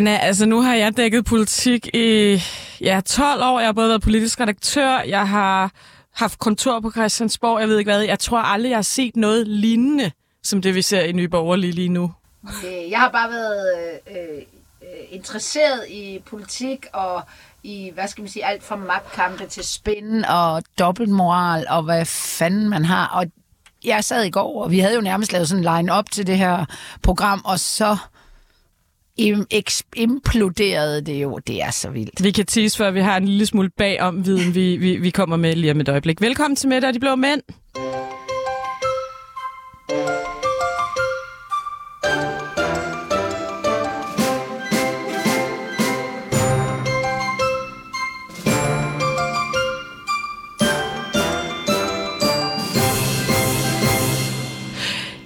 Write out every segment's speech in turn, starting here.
Anna, altså nu har jeg dækket politik i ja, 12 år. Jeg har både været politisk redaktør, jeg har haft kontor på Christiansborg, jeg ved ikke hvad. Jeg tror aldrig, jeg har set noget lignende, som det vi ser i Nye Borgerlige lige nu. Jeg har bare været øh, øh, interesseret i politik og i, hvad skal man sige, alt fra magtkampe til spænd og dobbeltmoral og hvad fanden man har. Og jeg sad i går, og vi havde jo nærmest lavet sådan en line-up til det her program, og så imploderede det jo. Det er så vildt. Vi kan tease, før vi har en lille smule bagom viden, vi, vi, vi kommer med lige om et øjeblik. Velkommen til Mette og de blå mænd.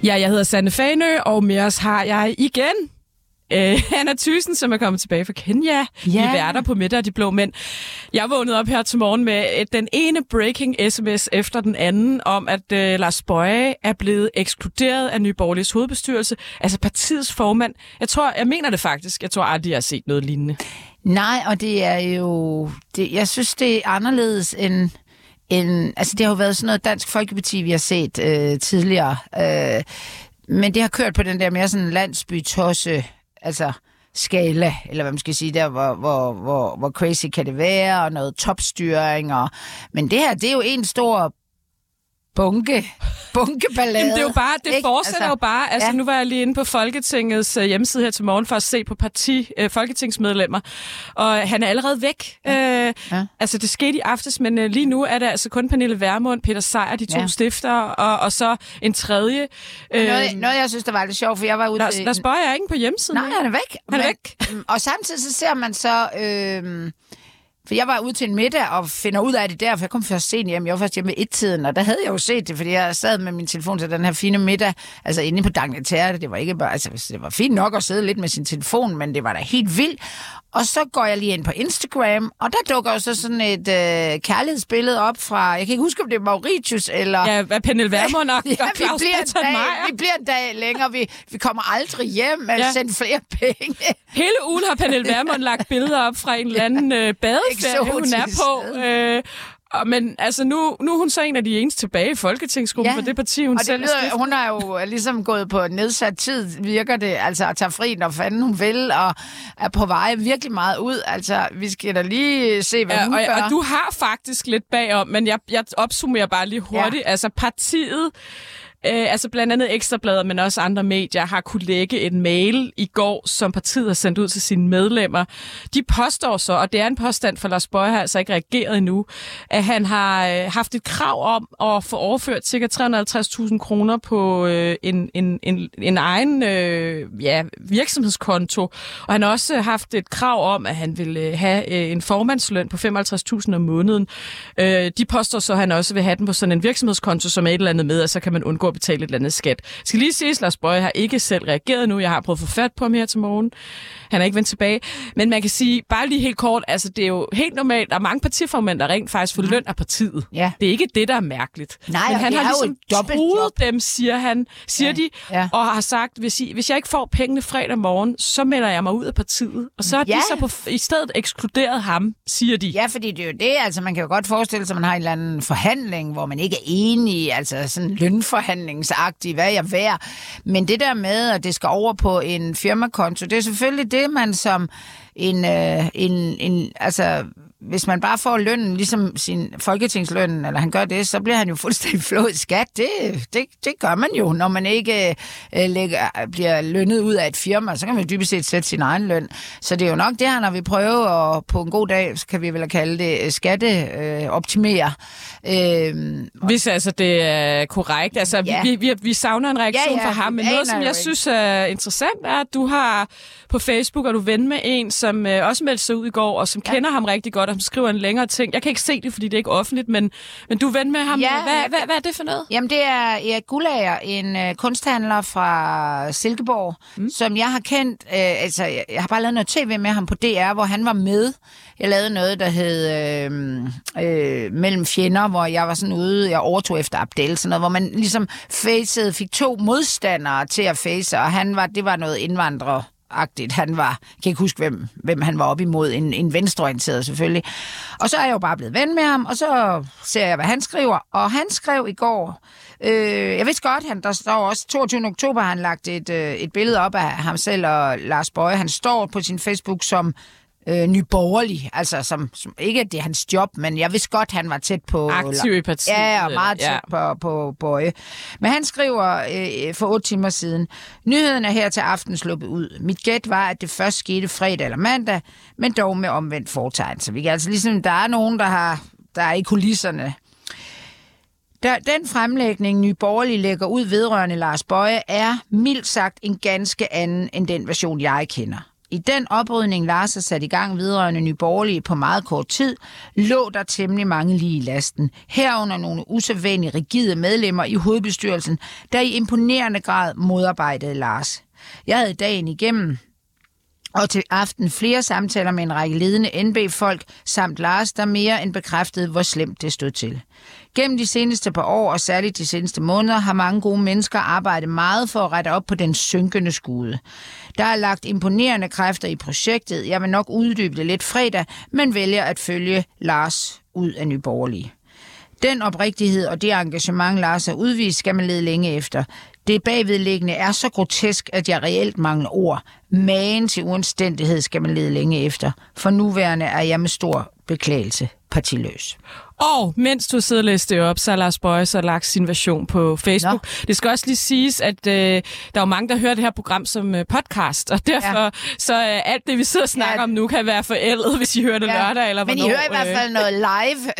Ja, jeg hedder Sanne Fanø, og med os har jeg igen øh, Anna Thyssen, som er kommet tilbage fra Kenya. Ja. Vi værter på middag af de blå mænd. Jeg vågnede op her til morgen med øh, den ene breaking sms efter den anden om, at øh, Lars Bøje er blevet ekskluderet af Nye Borgerliges hovedbestyrelse. Altså partiets formand. Jeg tror, jeg mener det faktisk. Jeg tror aldrig, jeg har set noget lignende. Nej, og det er jo... Det, jeg synes, det er anderledes end... end altså, det har jo været sådan noget Dansk Folkeparti, vi har set øh, tidligere. Øh, men det har kørt på den der mere sådan landsbytosse, altså skala, eller hvad man skal sige, der hvor, hvor, hvor, hvor crazy kan det være, og noget topstyring. Og, men det her, det er jo en stor bunke, bunkeballade. Jamen, det er jo bare, det ikke? fortsætter altså, jo bare. Altså, ja. nu var jeg lige inde på Folketingets øh, hjemmeside her til morgen for at se på parti, øh, folketingsmedlemmer, og han er allerede væk. Ja. Øh, Ja. Altså, det skete i aftes, men øh, lige nu er det altså kun Pernille Vermund, Peter Sejer, de to Ja. stiftere, og, og så en tredje. Øh, Noget, noget, jeg synes, der var lidt sjovt, for jeg var ude Lars, til... Lars Bøje er ikke på hjemmesiden. Nej, han er væk. Han er væk. Og samtidig så ser man så... Øh, for jeg var ude til en middag og finder ud af det der, for jeg kom først sent hjem. Jeg var først hjemme ved et-tiden, og der havde jeg jo set det, fordi jeg sad med min telefon til den her fine middag, altså inde på Dagnetære. Det var ikke bare, altså det var fint nok at sidde lidt med sin telefon, men det var da helt vildt. Og så går jeg lige ind på Instagram, og der dukker jo så sådan et øh, kærlighedsbillede op fra, jeg kan ikke huske, om det er Mauritius eller... Ja, hvad Pernille Vermund og, Ja, og vi Claus bliver, en dag, vi bliver en dag længere. Vi, vi kommer aldrig hjem med Ja. sendt flere penge. Hele ugen har Pernille Vermund lagt billeder op fra en eller anden øh, badeferie, hun er på. Øh, men altså, nu, nu er hun så en af de eneste tilbage i Folketingsgruppen Ja. for det parti, hun Og det selv er lyder, hun har jo ligesom gået på nedsat tid, virker det, altså at tage fri, når fanden hun vil, og er på vej virkelig meget ud. Altså, vi skal da lige se, hvad Ja, hun og, gør. og du har faktisk lidt bagom, men jeg, jeg opsummerer bare lige hurtigt. Ja. Altså partiet, øh, altså blandt andet Ekstrabladet, men også andre medier, har kunne lægge en mail i går, som partiet har sendt ud til sine medlemmer. De påstår så, og det er en påstand, for Lars Bøge har altså ikke reageret endnu, at han har øh, haft et krav om at få overført ca. 350.000 kroner på øh, en, en, en, en egen øh, ja, virksomhedskonto. Og han har også haft et krav om, at han vil øh, have øh, en formandsløn på 55.000 om måneden. Øh, de påstår så, at han også vil have den på sådan en virksomhedskonto, som er et eller andet med, og så kan man undgå at betale et eller andet skat. Jeg skal lige sige, at Lars Bøje har ikke selv reageret nu. Jeg har prøvet at få fat på ham her til morgen. Han er ikke vendt tilbage. Men man kan sige, bare lige helt kort, altså det er jo helt normalt, der er mange partiformænd, der rent faktisk får løn af partiet. Ja. Det er ikke det, der er mærkeligt. Nej, Men han har ligesom truet dem, siger han, siger Ja, de, ja. og har sagt, hvis, I, hvis jeg ikke får pengene fredag morgen, så melder jeg mig ud af partiet. Og så har Ja. de så på, i stedet ekskluderet ham, siger de. Ja, fordi det er jo det, altså man kan jo godt forestille sig, at man har en eller anden forhandling, hvor man ikke er enig, altså sådan lønforhandlingsagtig, hvad jeg værd. Men det der med, at det skal over på en firmakonto, det er selvfølgelig det, man som en, øh, en, en altså hvis man bare får lønnen, ligesom sin folketingsløn, eller han gør det, så bliver han jo fuldstændig flået skat. Det, det, det gør man jo, når man ikke øh, lægger, bliver lønnet ud af et firma. Så kan man jo dybest set sætte sin egen løn. Så det er jo nok det her, når vi prøver, og på en god dag, så kan vi vel kalde det øh, skatteoptimere. Øh, øh, Hvis altså det er korrekt. Altså, Ja. vi, vi, vi savner en reaktion Ja, ja, fra ham, men noget, som jeg ikke. synes er interessant, er, at du har på Facebook, og du ven med en, som øh, også meldte sig ud i går, og som ja. kender ham rigtig godt, og som skriver en længere ting. Jeg kan ikke se det, fordi det er ikke offentligt, men, men du er ven med ham. Ja, hvad, jeg- hvad, hvad er det for noget? Jamen, det er Erik Gullager, en øh, kunsthandler fra Silkeborg, mm. som jeg har kendt. Øh, altså, jeg, jeg har bare lavet noget tv med ham på DR, hvor han var med. Jeg lavede noget, der hed øh, øh, Mellem fjender, hvor jeg var sådan ude, jeg overtog efter Abdel, sådan noget, hvor man ligesom facede, fik to modstandere til at face, og han var, det var noget indvandrer agtigt Han var, kan ikke huske, hvem, hvem han var op imod, en, en venstreorienteret selvfølgelig. Og så er jeg jo bare blevet ven med ham, og så ser jeg, hvad han skriver. Og han skrev i går, øh, jeg vidste godt, han, der står også 22. oktober, har han lagt et, øh, et billede op af ham selv og Lars Bøje. Han står på sin Facebook som øh, nyborgerlig, altså som, som, ikke at det er hans job, men jeg vidste godt, han var tæt på... Aktiv i partiet. Ja, og meget tæt ja. på, på Bøje. Men han skriver øh, for otte timer siden, nyheden er her til aften sluppet ud. Mit gæt var, at det først skete fredag eller mandag, men dog med omvendt fortegn. Så vi kan altså ligesom, der er nogen, der har der er i kulisserne. Der, den fremlægning, Nye Borgerlige lægger ud vedrørende Lars Bøje, er mildt sagt en ganske anden end den version, jeg kender. I den oprydning, Lars har sat i gang vedrørende nyborgerlige på meget kort tid, lå der temmelig mange lige i lasten. Herunder nogle usædvanligt rigide medlemmer i hovedbestyrelsen, der i imponerende grad modarbejdede Lars. Jeg havde dagen igennem og til aften flere samtaler med en række ledende NB-folk samt Lars, der mere end bekræftede, hvor slemt det stod til. Gennem de seneste par år, og særligt de seneste måneder, har mange gode mennesker arbejdet meget for at rette op på den synkende skude. Der er lagt imponerende kræfter i projektet. Jeg vil nok uddybe det lidt fredag, men vælger at følge Lars ud af Nyborgerlige. Den oprigtighed og det engagement, Lars har udvist, skal man lede længe efter. Det bagvedliggende er så grotesk, at jeg reelt mangler ord. Magen til uanstændighed skal man lede længe efter. For nuværende er jeg med stor beklagelse partiløs. Og mens du sidder og læste det op, så har Lars Bøje så lagt sin version på Facebook. Nå. Det skal også lige siges, at øh, der er jo mange, der hører det her program som øh, podcast, og derfor ja. så øh, alt det, vi sidder og snakker ja. om nu, kan være forældet, hvis I hører det ja. lørdag eller Men hvornår. I hører i hvert fald øh... noget live,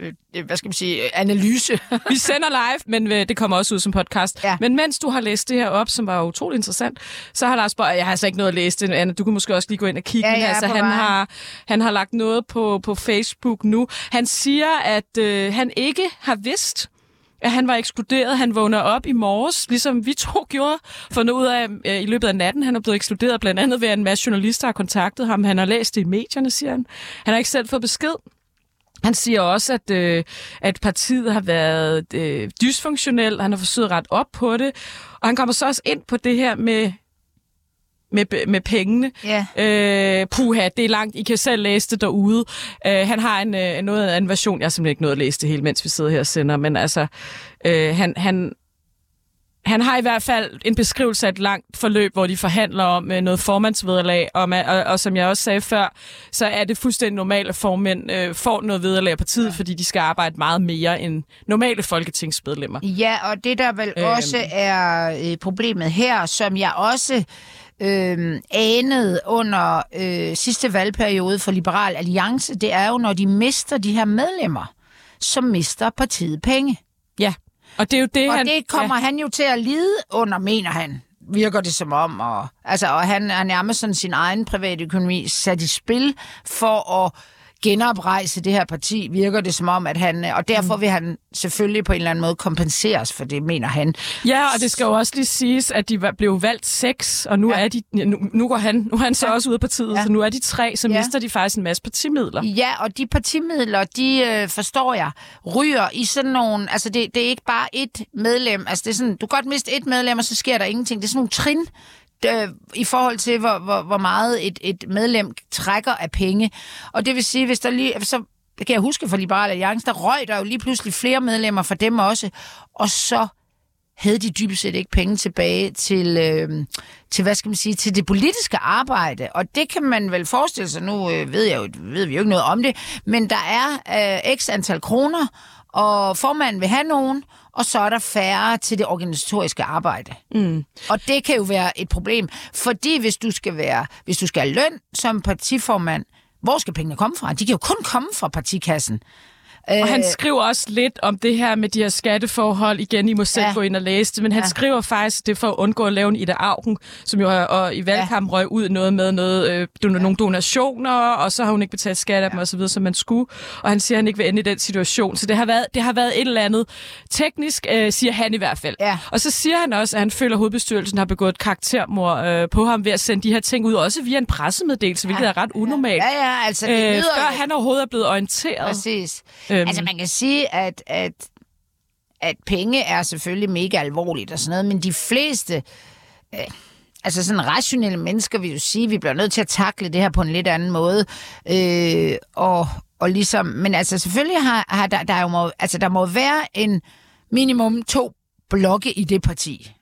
øh, øh, hvad skal man sige, analyse. vi sender live, men øh, det kommer også ud som podcast. Ja. Men mens du har læst det her op, som var utrolig interessant, så har Lars Bøje, jeg har altså ikke noget at læse det, Anna, du kan måske også lige gå ind og kigge. Ja, altså, han, har, han har lagt noget på, på Facebook nu. Han han siger, at øh, han ikke har vidst, at han var ekskluderet. Han vågner op i morges, ligesom vi to gjorde, for noget af øh, i løbet af natten. Han er blevet ekskluderet blandt andet ved, at en masse journalister har kontaktet ham. Han har læst det i medierne, siger han. Han har ikke selv fået besked. Han siger også, at, øh, at partiet har været øh, dysfunktionelt, han har forsøgt at rette op på det, og han kommer så også ind på det her med med, med pengene. Yeah. Øh, puha, det er langt. I kan selv læse det derude. Øh, han har en, øh, noget af en version, jeg har simpelthen ikke nået at læse det hele, mens vi sidder her og sender, men altså, øh, han, han, han har i hvert fald en beskrivelse af et langt forløb, hvor de forhandler om øh, noget formandsvederlag, og, og, og, og som jeg også sagde før, så er det fuldstændig normalt, at formænd øh, får noget vederlag på tid, ja. fordi de skal arbejde meget mere end normale folketingsmedlemmer. Ja, og det der vel øh, også er øh, problemet her, som jeg også øh, anede under øh, sidste valgperiode for Liberal Alliance, det er jo, når de mister de her medlemmer, så mister partiet penge. Ja, og det er jo det, og han... det kommer ja. han jo til at lide under, mener han virker det som om. Og, altså, og han er nærmest sådan sin egen private økonomi sat i spil for at genoprejse det her parti, virker det som om, at han... Og derfor mm. vil han selvfølgelig på en eller anden måde kompenseres for det, mener han. Ja, og det skal jo også lige siges, at de blev valgt seks, og nu ja. er de nu, nu går han, nu er han så ja. også ude af partiet, ja. så nu er de tre, så ja. mister de faktisk en masse partimidler. Ja, og de partimidler, de øh, forstår jeg, ryger i sådan nogle... Altså, det, det er ikke bare et medlem. Altså, det er sådan, du kan godt miste et medlem, og så sker der ingenting. Det er sådan nogle trin, øh, i forhold til, hvor, hvor, hvor meget et, et medlem trækker af penge. Og det vil sige, hvis der lige... Så det kan jeg huske for Liberal Alliance, der røg der jo lige pludselig flere medlemmer for dem også, og så havde de dybest set ikke penge tilbage til, øh, til, hvad skal man sige, til det politiske arbejde. Og det kan man vel forestille sig, nu øh, ved, jeg jo, ved vi jo ikke noget om det, men der er øh, x antal kroner, og formanden vil have nogen, og så er der færre til det organisatoriske arbejde. Mm. Og det kan jo være et problem, fordi hvis du skal være, hvis du skal have løn som partiformand, hvor skal pengene komme fra? De kan jo kun komme fra partikassen. Og han øh, skriver også lidt om det her med de her skatteforhold. Igen, I må selv ja. gå ind og læse det. Men han ja. skriver faktisk, det for at undgå at lave en Ida Augen, som jo har, og i valgkampen ja. røg ud noget med noget, øh, ja. nogle donationer, og så har hun ikke betalt skat af ja. dem osv., som man skulle. Og han siger, at han ikke vil ende i den situation. Så det har været, det har været et eller andet teknisk, øh, siger han i hvert fald. Ja. Og så siger han også, at han føler, at hovedbestyrelsen har begået et karaktermord øh, på ham ved at sende de her ting ud, også via en pressemeddelelse, hvilket ja. er ret unormalt. Ja, ja, altså det. Øh, før han overhovedet er blevet orienteret. Præcis. Øhm. Altså man kan sige, at, at, at penge er selvfølgelig mega alvorligt og sådan noget, men de fleste... Øh, altså sådan rationelle mennesker vil jo sige, at vi bliver nødt til at takle det her på en lidt anden måde. Øh, og, og ligesom, men altså selvfølgelig har, har der, der, jo må, altså der må være en minimum to blokke i det parti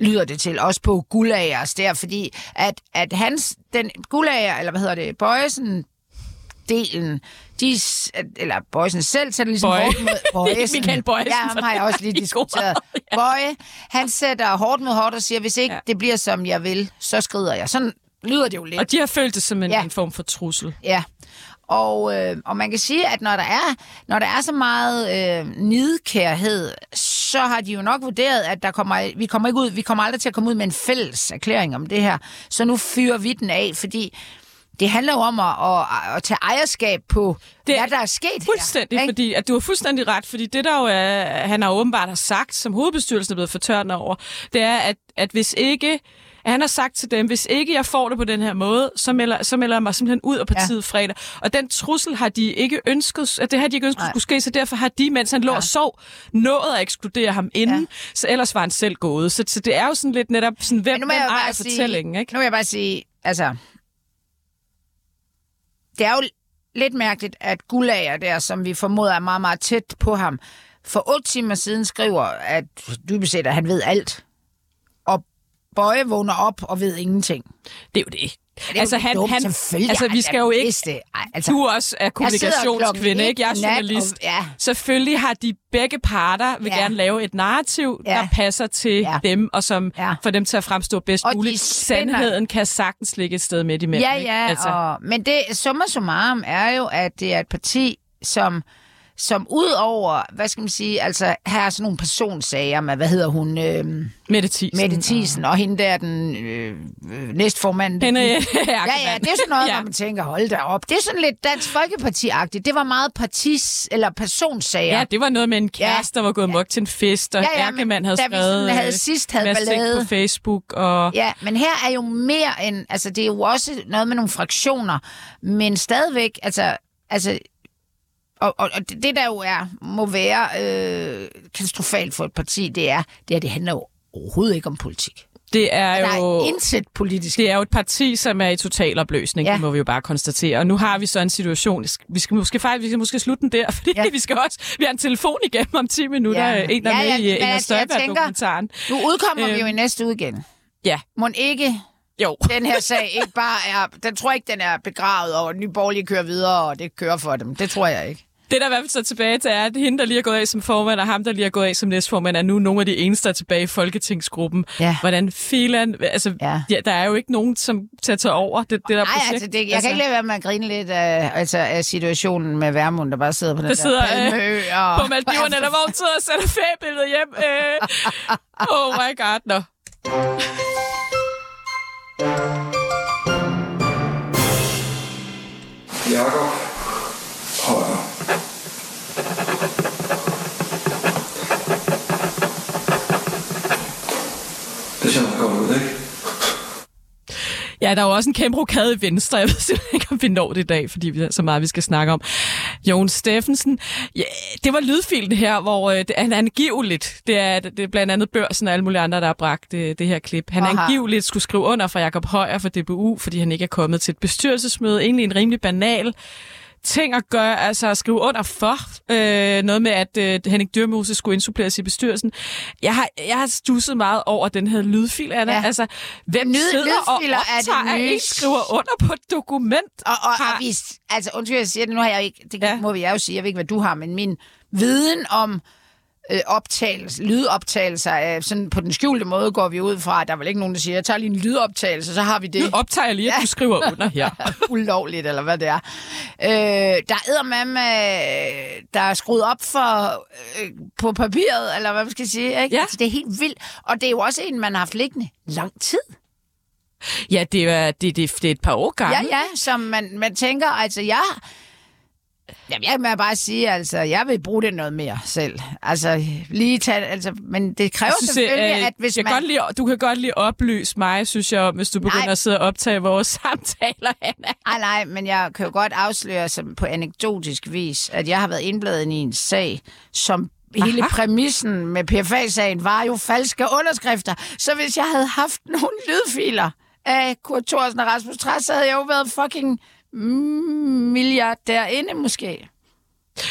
lyder det til, også på Gullagers der, fordi at, at hans, den Gullager, eller hvad hedder det, Bøjesen, delen, de, eller Bøjsen selv sætter ligesom Bøje. hårdt mod Bøjesen. Michael Bøjsen. Ja, ham har jeg også lige diskuteret. Bøje, han sætter hårdt mod hårdt og siger, hvis ikke Ja. ja. det bliver som jeg vil, så skrider jeg. Sådan lyder det jo lidt. Og de har følt det som en, Ja. en form for trussel. Ja. Og, øh, og man kan sige, at når der er, når der er så meget øh, nidkærhed, så har de jo nok vurderet, at der kommer, vi, kommer ikke ud, vi kommer aldrig til at komme ud med en fælles erklæring om det her. Så nu fyrer vi den af, fordi det handler jo om at, at, at tage ejerskab på, Det er hvad der er sket Fuldstændig, her. ikke? fordi at du har fuldstændig ret, fordi det der jo er, han har åbenbart har sagt, som hovedbestyrelsen er blevet fortørnet over, det er, at, at hvis ikke, at han har sagt til dem, hvis ikke jeg får det på den her måde, så melder, så melder jeg mig simpelthen ud af partiet ja. fredag. Og den trussel har de ikke ønsket, at det har de ikke ønsket Nej. skulle ske, så derfor har de, mens han lå Ja. og sov, nået at ekskludere ham inden, Ja. så ellers var han selv gået. Så, så det er jo sådan lidt netop, sådan, hvem, hvem ejer sige- fortællingen, ikke? Nu vil jeg bare sige, altså... Det er jo lidt mærkeligt, at Gulager der, som vi formoder er meget, meget tæt på ham, for otte timer siden skriver, at dybest set, at han ved alt. Og Bøje vågner op og ved ingenting. Det er jo det. Det altså, han, dumt, han, altså, vi skal jo ikke. Ej, altså, Du også er kommunikationskvinde, ikke? Jeg er journalist. og- ja. Selvfølgelig har de begge parter vil Ja. gerne lave et narrativ, Ja. der passer til Ja. dem, og som Ja. får dem til at fremstå bedst Og muligt. Sandheden kan sagtens ligge et sted midt imellem. Ja, ikke? ja, Altså, og, men det summa summarum er jo, at det er et parti, som som ud over, hvad skal man sige, altså her er sådan nogle personsager med, hvad hedder hun, øh, Mette Thiesen. Mette Thiesen, og hende der, den øh, øh, næstformand. Henriette Ja, ja, det er sådan noget, ja. ja. hvor man tænker, hold da op. Det er sådan lidt Dansk Folkeparti-agtigt. Det var meget partis- eller personsager. Ja, det var noget med en kæreste, der var gået mok til en fest, og Ja, ja, ja, ja, Ærkemand havde da vi skrevet sådan havde øh, sidst havde ballade. på Facebook. Og... Ja, men her er jo mere end, altså det er jo også noget med nogle fraktioner, men stadigvæk, altså, altså og, og, og det der jo er, må være øh, katastrofalt for et parti, det er, det er, det handler jo overhovedet ikke om politik. Det er Der jo... er intet politisk. Det er jo et parti, som er i total opløsning, ja. Det må vi jo bare konstatere. Og nu har vi så en situation, vi skal måske faktisk vi skal måske slutte den der, fordi ja. Vi skal også, vi har en telefon igennem om 10 minutter, Ja. en der er Ja, med ja, i men Inger altså, Støjberg-dokumentaren. Nu udkommer øh, vi jo i Øhm. næste uge igen. Ja, Må ikke jo. den her sag ikke bare er... Den tror jeg ikke, den er begravet, og Nye Borgerlige kører videre, og det kører for dem. Det tror jeg ikke. Det, der i hvert fald så tilbage til, er, at hende, der lige er gået af som formand, og ham, der lige er gået af som næstformand, er nu nogle af de eneste, der er tilbage i Folketingsgruppen. Ja. Hvordan filan... Altså, Ja. ja. der er jo ikke nogen, som til at tage over det, det der Nej, projekt. altså, det, jeg altså, kan ikke lade være med at grine lidt af, altså, af situationen med Værmund, der bare sidder på den Der der sidder, øh, Palmeø. Og, på Maldiverne, eller hvor hun sidder og sætter feriebilledet hjem. Øh. Oh my god, no. Jakob Det ser meget godt ud, ikke? Ja, der er jo også en kæmpe rokade i Venstre. Jeg ved simpelthen ikke, om vi når det i dag, fordi vi har så meget, vi skal snakke om. Jon Steffensen, ja, det var lydfilen her, hvor øh, det er angiveligt. Det er, det er blandt andet Børsen og alle mulige andre, der har bragt det, det her klip. Han Aha. angiveligt skulle skrive under for Jakob Højer for DBU, fordi han ikke er kommet til et bestyrelsesmøde. Egentlig en rimelig banal ting at gøre, altså at skrive under for øh, noget med, at øh, Henning Dyrmose skulle indsupleres i bestyrelsen. Jeg har, jeg har stusset meget over den her lydfil, Anna. Ja. Altså, hvem Lyd- sidder og er optager, at en skriver under på et dokument? og, og, har- og vi, altså, undskyld, jeg siger det, nu har jeg ikke, det Ja. må vi jo sige, jeg ved ikke, hvad du har, men min viden om øh, optagelse, lydoptagelser, øh, sådan på den skjulte måde går vi ud fra, at der er vel ikke nogen, der siger, jeg tager lige en lydoptagelse, så har vi det. Nu optager lige, at du skriver under her. ulovligt, eller hvad det er. Øh, der er med, med, der er skruet op for øh, på papiret, eller hvad man skal sige. Ikke? Ja. Altså, det er helt vildt. Og det er jo også en, man har haft liggende lang tid. Ja, det er, det, det, det er et par år Ja, gammel. ja, som man, man tænker, altså jeg... Jamen, jeg må bare sige, altså, jeg vil bruge det noget mere selv. Altså, lige tage, altså, men det kræver synes, selvfølgelig, øh, at hvis jeg man... kan godt lide, du kan godt lige oplyse mig, synes jeg, om, hvis du begynder Nej. at sidde og optage vores samtaler, Anna. Ej, nej, men jeg kan jo godt afsløre som på anekdotisk vis, at jeg har været indbladet i en sag, som hele præmissen med PFA-sagen var jo falske underskrifter. Så hvis jeg havde haft nogle lydfiler af Kurt Thorsen og Rasmus Træs, så havde jeg jo været fucking milliard derinde måske.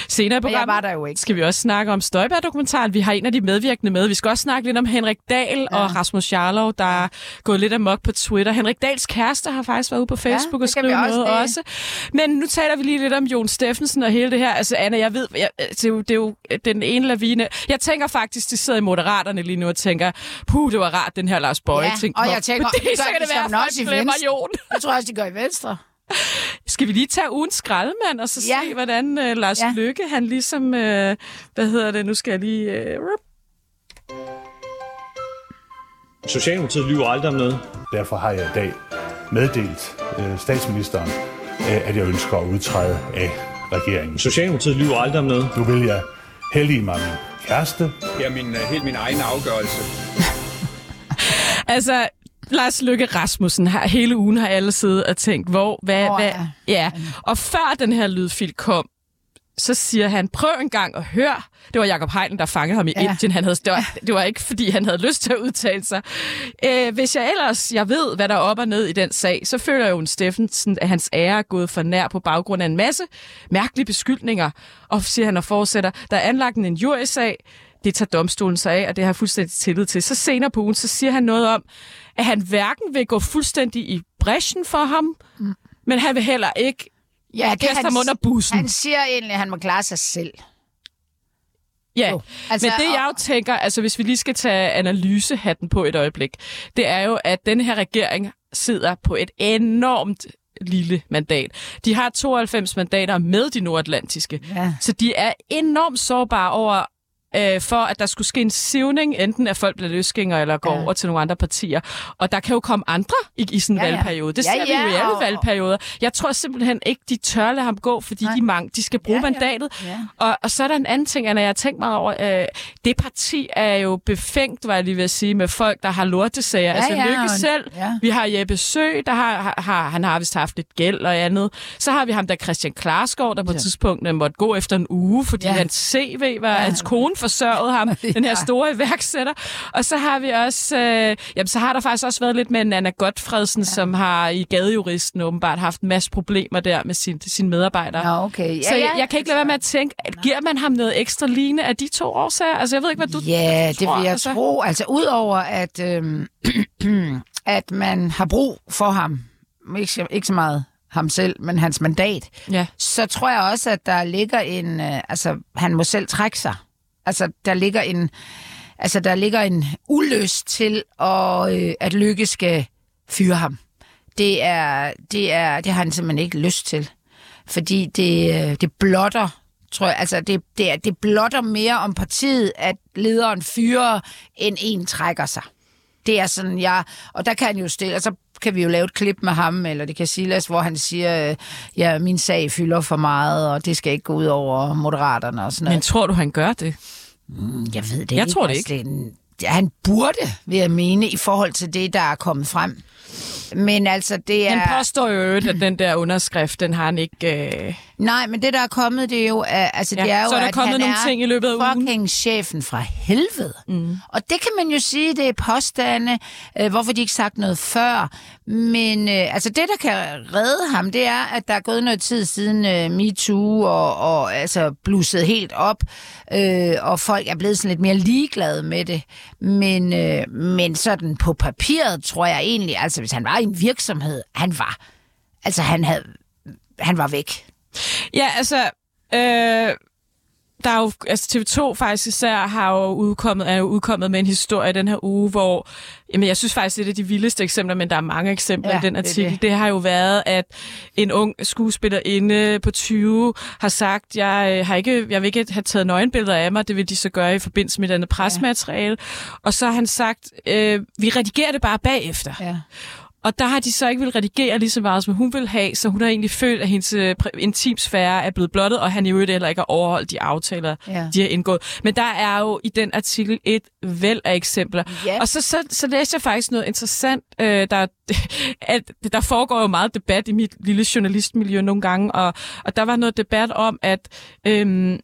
Senere jeg programmet var der jo ikke. skal vi også snakke om Støjberg-dokumentaren. Vi har en af de medvirkende med. Vi skal også snakke lidt om Henrik Dahl ja. og Rasmus Jarlov, der er gået lidt amok på Twitter. Henrik Dahls kæreste har faktisk været ude på Facebook det og skrevet også noget det. også. Men nu taler vi lige lidt om Jon Steffensen og hele det her. Altså, Anna, jeg ved, jeg, det, er jo, det er jo den ene lavine. Jeg tænker faktisk, de sidder i Moderaterne lige nu og tænker, puh, det var rart, den her Lars Bøje Ja, ting. og jeg op." tænker, det så kan de det være, at folk glemmer. Jon. Jeg tror også, de går i Venstre. Skal vi lige tage ugens skraldemand, og så Ja. se, hvordan uh, Lars ja. Lykke, han ligesom, uh, hvad hedder det, nu skal jeg lige... Uh, Socialdemokratiet lyver aldrig om noget. Derfor har jeg i dag meddelt øh, statsministeren, øh, at jeg ønsker at udtræde af regeringen. Socialdemokratiet lyver aldrig om noget. Nu vil jeg hellige mig min kæreste, Det er min, helt min egen afgørelse. Altså, Lars Løkke Rasmussen har hele ugen har alle siddet og tænkt, hvor, hvad, Hvor hvad, er- ja. Og før den her lydfil kom, så siger han, prøv en gang at høre. Det var Jacob Heiden, der fangede ham i ja. Ja. Indien. Han havde, det, var, det var ikke, fordi han havde lyst til at udtale sig. Øh, hvis jeg ellers jeg ved, hvad der er op og ned i den sag, så føler jeg jo en Steffensen, at hans ære er gået for nær på baggrund af en masse mærkelige beskyldninger. Og siger han og fortsætter, der er anlagt en injuriesag, det tager domstolen sig af, og det har jeg fuldstændig tillid til. Så senere på ugen, så siger han noget om, at han hverken vil gå fuldstændig i bræschen for ham, mm. men han vil heller ikke Ja, det kaste ham under bussen. Han siger egentlig, at han må klare sig selv. Ja, Jo, altså, men det jeg jo tænker, altså hvis vi lige skal tage analysehatten på et øjeblik, det er jo, at den her regering sidder på et enormt lille mandat. De har 92 mandater med de nordatlantiske, Ja. så de er enormt sårbare over øh, for, at der skulle ske en sivning, enten at folk bliver løsgængere eller går ja. Ja. over til nogle andre partier. Og der kan jo komme andre i, i sådan en Ja, ja. valgperiode. Det Ja, ser vi jo i ja, alle og- valgperioder. Jeg tror simpelthen ikke, de tør lade ham gå, fordi Nej. de, mange, de skal bruge Ja, ja. mandatet. Ja. Og, og så er der en anden ting, Anna, jeg har tænkt mig over. Øh, det parti er jo befængt, var jeg lige ved at sige, med folk, der har lortesager. Ja, altså ja, Lykke og- selv. ja. Vi har Jeppe Sø, der har, har- han har vist haft lidt gæld og andet. Så har vi ham der Christian Klarsgaard, der på et Ja. tidspunkt øh, måtte gå efter en uge, fordi ja. Ja. hans CV var, ja. hans kone forsørgede ham, den her Ja. store iværksætter. Og så har vi også, øh, jamen så har der faktisk også været lidt med Nana Godfredsen, ja. som har i gadejuristen åbenbart haft en masse problemer der med sin, sine medarbejdere. Nå, okay. Ja, Så jeg, ja, jeg kan ikke lade være med at tænke, at giver man ham noget ekstra lignende af de to årsager? Altså, jeg ved ikke, hvad du Ja, det tror, vil jeg altså. tro. Altså, udover at, øhm, at man har brug for ham, ikke, så- ikke så meget ham selv, men hans mandat, Ja. så tror jeg også, at der ligger en... Øh, altså, han må selv trække sig. Altså, der ligger en... Altså, der ligger en ulyst til, at, øh, at Lykke skal fyre ham. Det, er, det, er, det har han simpelthen ikke lyst til. Fordi det, øh, det blotter, tror jeg, altså det, det, er- det blotter mere om partiet, at lederen fyrer, end en trækker sig. Det er sådan, jeg... Og der kan han jo stille, og så kan vi jo lave et klip med ham, eller det kan Silas, hvor han siger, ja, min sag fylder for meget, og det skal ikke gå ud over moderaterne og sådan noget. Men tror du, han gør det? Jeg ved det Jeg ikke. tror det Altså, en- ja, han burde, vil jeg mene, i forhold til det, der er kommet frem. Men altså, det er... Han påstår jo, at den der underskrift, den har han ikke... Øh... Nej, men det, der er kommet, det er jo, altså, Ja, det er jo så er der at kommet han nogle er ting i løbet af ugen. fucking chefen fra helvede. Mm. Og det kan man jo sige, det er påstande. Øh, hvorfor de ikke sagt noget før? Men øh, altså, det, der kan redde ham, det er, at der er gået noget tid siden øh, MeToo, og, og altså blusset helt op, øh, og folk er blevet sådan lidt mere ligeglade med det. Men, øh, men sådan på papiret, tror jeg egentlig, altså hvis han var i en virksomhed, han var, altså han havde, han var væk. Ja, altså... Øh... Der er jo, altså TV2 faktisk især har jo udkommet, er jo udkommet med en historie den her uge, hvor, jamen jeg synes faktisk, det er et de vildeste eksempler, men der er mange eksempler Ja, i den artikel. Det, det. det har jo været, at en ung skuespillerinde på 20 har sagt, jeg, øh, har ikke, jeg vil ikke have taget nøgenbilleder af mig, det vil de så gøre i forbindelse med denne presmateriale. Og så har han sagt, øh, vi redigerer det bare bagefter. Ja. Og der har de så ikke vil redigere lige så meget, som hun vil have, så hun har egentlig følt, at hendes øh, intimsfære er blevet blottet, og han i øvrigt heller ikke har overholdt de aftaler, Ja. de har indgået. Men der er jo i den artikel et væld af eksempler. Ja. Og så, så, så læste jeg faktisk noget interessant. Øh, der, at, der foregår jo meget debat i mit lille journalistmiljø nogle gange, og, og der var noget debat om, at... Øhm,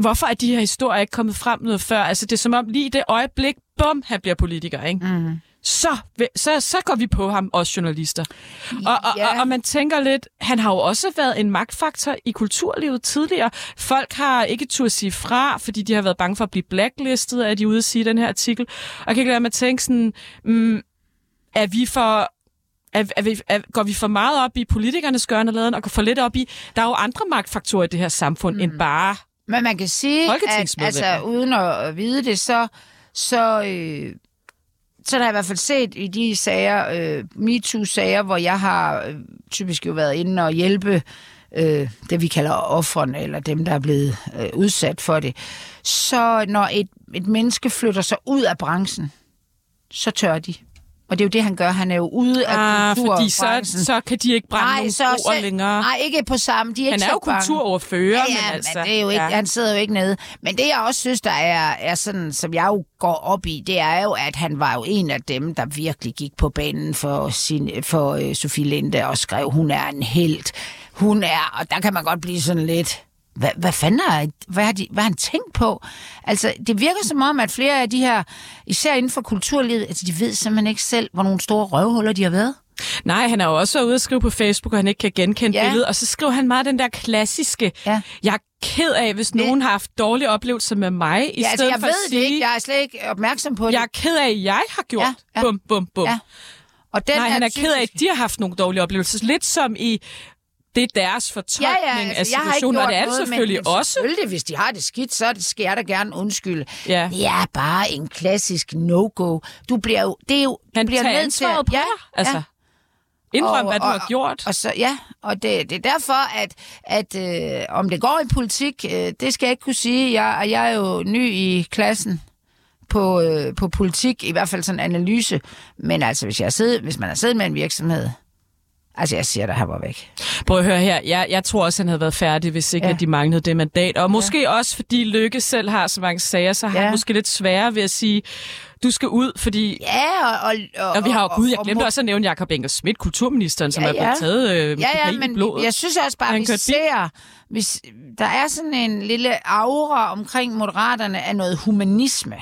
hvorfor er de her historier ikke kommet frem noget før? Altså, det er som om lige i det øjeblik, bum, han bliver politiker, ikke? Mm. Så, så, så går vi på ham, os journalister. Og, og, Ja. og, og man tænker lidt, han har jo også været en magtfaktor i kulturlivet tidligere. Folk har ikke turde sige fra, fordi de har været bange for at blive blacklistet, at de er ude at sige den her artikel. Og jeg kan ikke lade mig at tænke sådan, mm, er vi for er, er vi, er, går vi for meget op i politikernes gørne og går for lidt op i, der er jo andre magtfaktorer i det her samfund, mm. end bare Men man kan sige, at altså, uden at vide det, så, så, øh, så har jeg i hvert fald set i de sager, øh, MeToo-sager, hvor jeg har øh, typisk jo været inde og hjælpe øh, det, vi kalder offrene, eller dem, der er blevet øh, udsat for det. Så når et, et menneske flytter sig ud af branchen, så tør de. Og det er jo det, han gør. Han er jo ude af ah, fordi så, så kan de ikke brænde nogen ord selv- længere. Nej, ikke på samme. De er Han er jo så kulturoverfører, Ja, ja, men altså... men det er jo ikke, ja. han sidder jo ikke nede. Men det, jeg også synes, der er, er sådan, som jeg jo går op i, det er jo, at han var jo en af dem, der virkelig gik på banen for, sin, for uh, Sofie Linde og skrev, hun er en held. Hun er, og der kan man godt blive sådan lidt... Hvad, hvad fanden har, hvad har, de, hvad har han tænkt på? Altså, det virker som om, at flere af de her, især inden for kulturlivet, altså, de ved simpelthen ikke selv, hvor nogle store røvhuller de har været. Nej, han er jo også ude at skrive på Facebook, og han ikke kan genkende Ja. billedet. Og så skriver han meget den der klassiske, Ja. jeg er ked af, hvis nogen har haft dårlige oplevelser med mig, i Ja, altså, stedet jeg for ved at det sige, ikke. Jeg er slet ikke opmærksom på det. jeg er ked af, at jeg har gjort Ja, ja. bum, bum, bum. Ja. Og den Nej, han er ked af, at de har haft nogle dårlige oplevelser. Lidt som i, det er deres fortolkning ja, ja, altså, af situationen, og det er det noget, selvfølgelig men, også. Selvfølgelig, hvis de har det skidt, så skal jeg da gerne undskylde. Ja. Det er bare en klassisk no-go. Du bliver jo, det er jo, du Han bliver nødt til på ja. Altså, ja. indrøm, Og- hvad du og- har gjort. Og så, ja, og det, det er derfor, at, at øh, om det går i politik, øh, det skal jeg ikke kunne sige. Jeg, og jeg er jo ny i klassen på, øh, på politik, i hvert fald sådan en analyse. Men altså, hvis, jeg sidder, hvis man har siddet med en virksomhed, altså jeg siger, at han var væk. Prøv at høre her. Jeg, jeg tror også, han havde været færdig, hvis ikke Ja. ja. de manglede det mandat. Og måske ja. også, fordi Lykke selv har så mange sager, så har Ja. han måske lidt sværere ved at sige, du skal ud, fordi... Ja, og... Og, Og vi har jo, gud, jeg og- glemte og- også at nævne Jakob Engel Schmidt, kulturministeren, som Ja, er blevet ja. taget øh, Ja, ja, men blodet. jeg synes også bare, Han vi ser, hvis, der er sådan en lille aura omkring moderaterne af noget humanisme,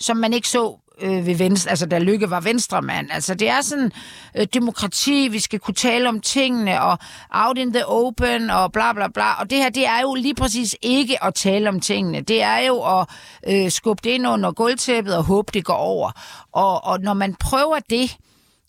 som man ikke så øh, ved Venstre, altså da Lykke var venstremand. Altså det er sådan øh, demokrati, vi skal kunne tale om tingene, og out in the open, og bla bla bla. Og det her, det er jo lige præcis ikke at tale om tingene. Det er jo at øh, skubbe det ind under gulvtæppet og håbe, det går over. Og, og når man prøver det,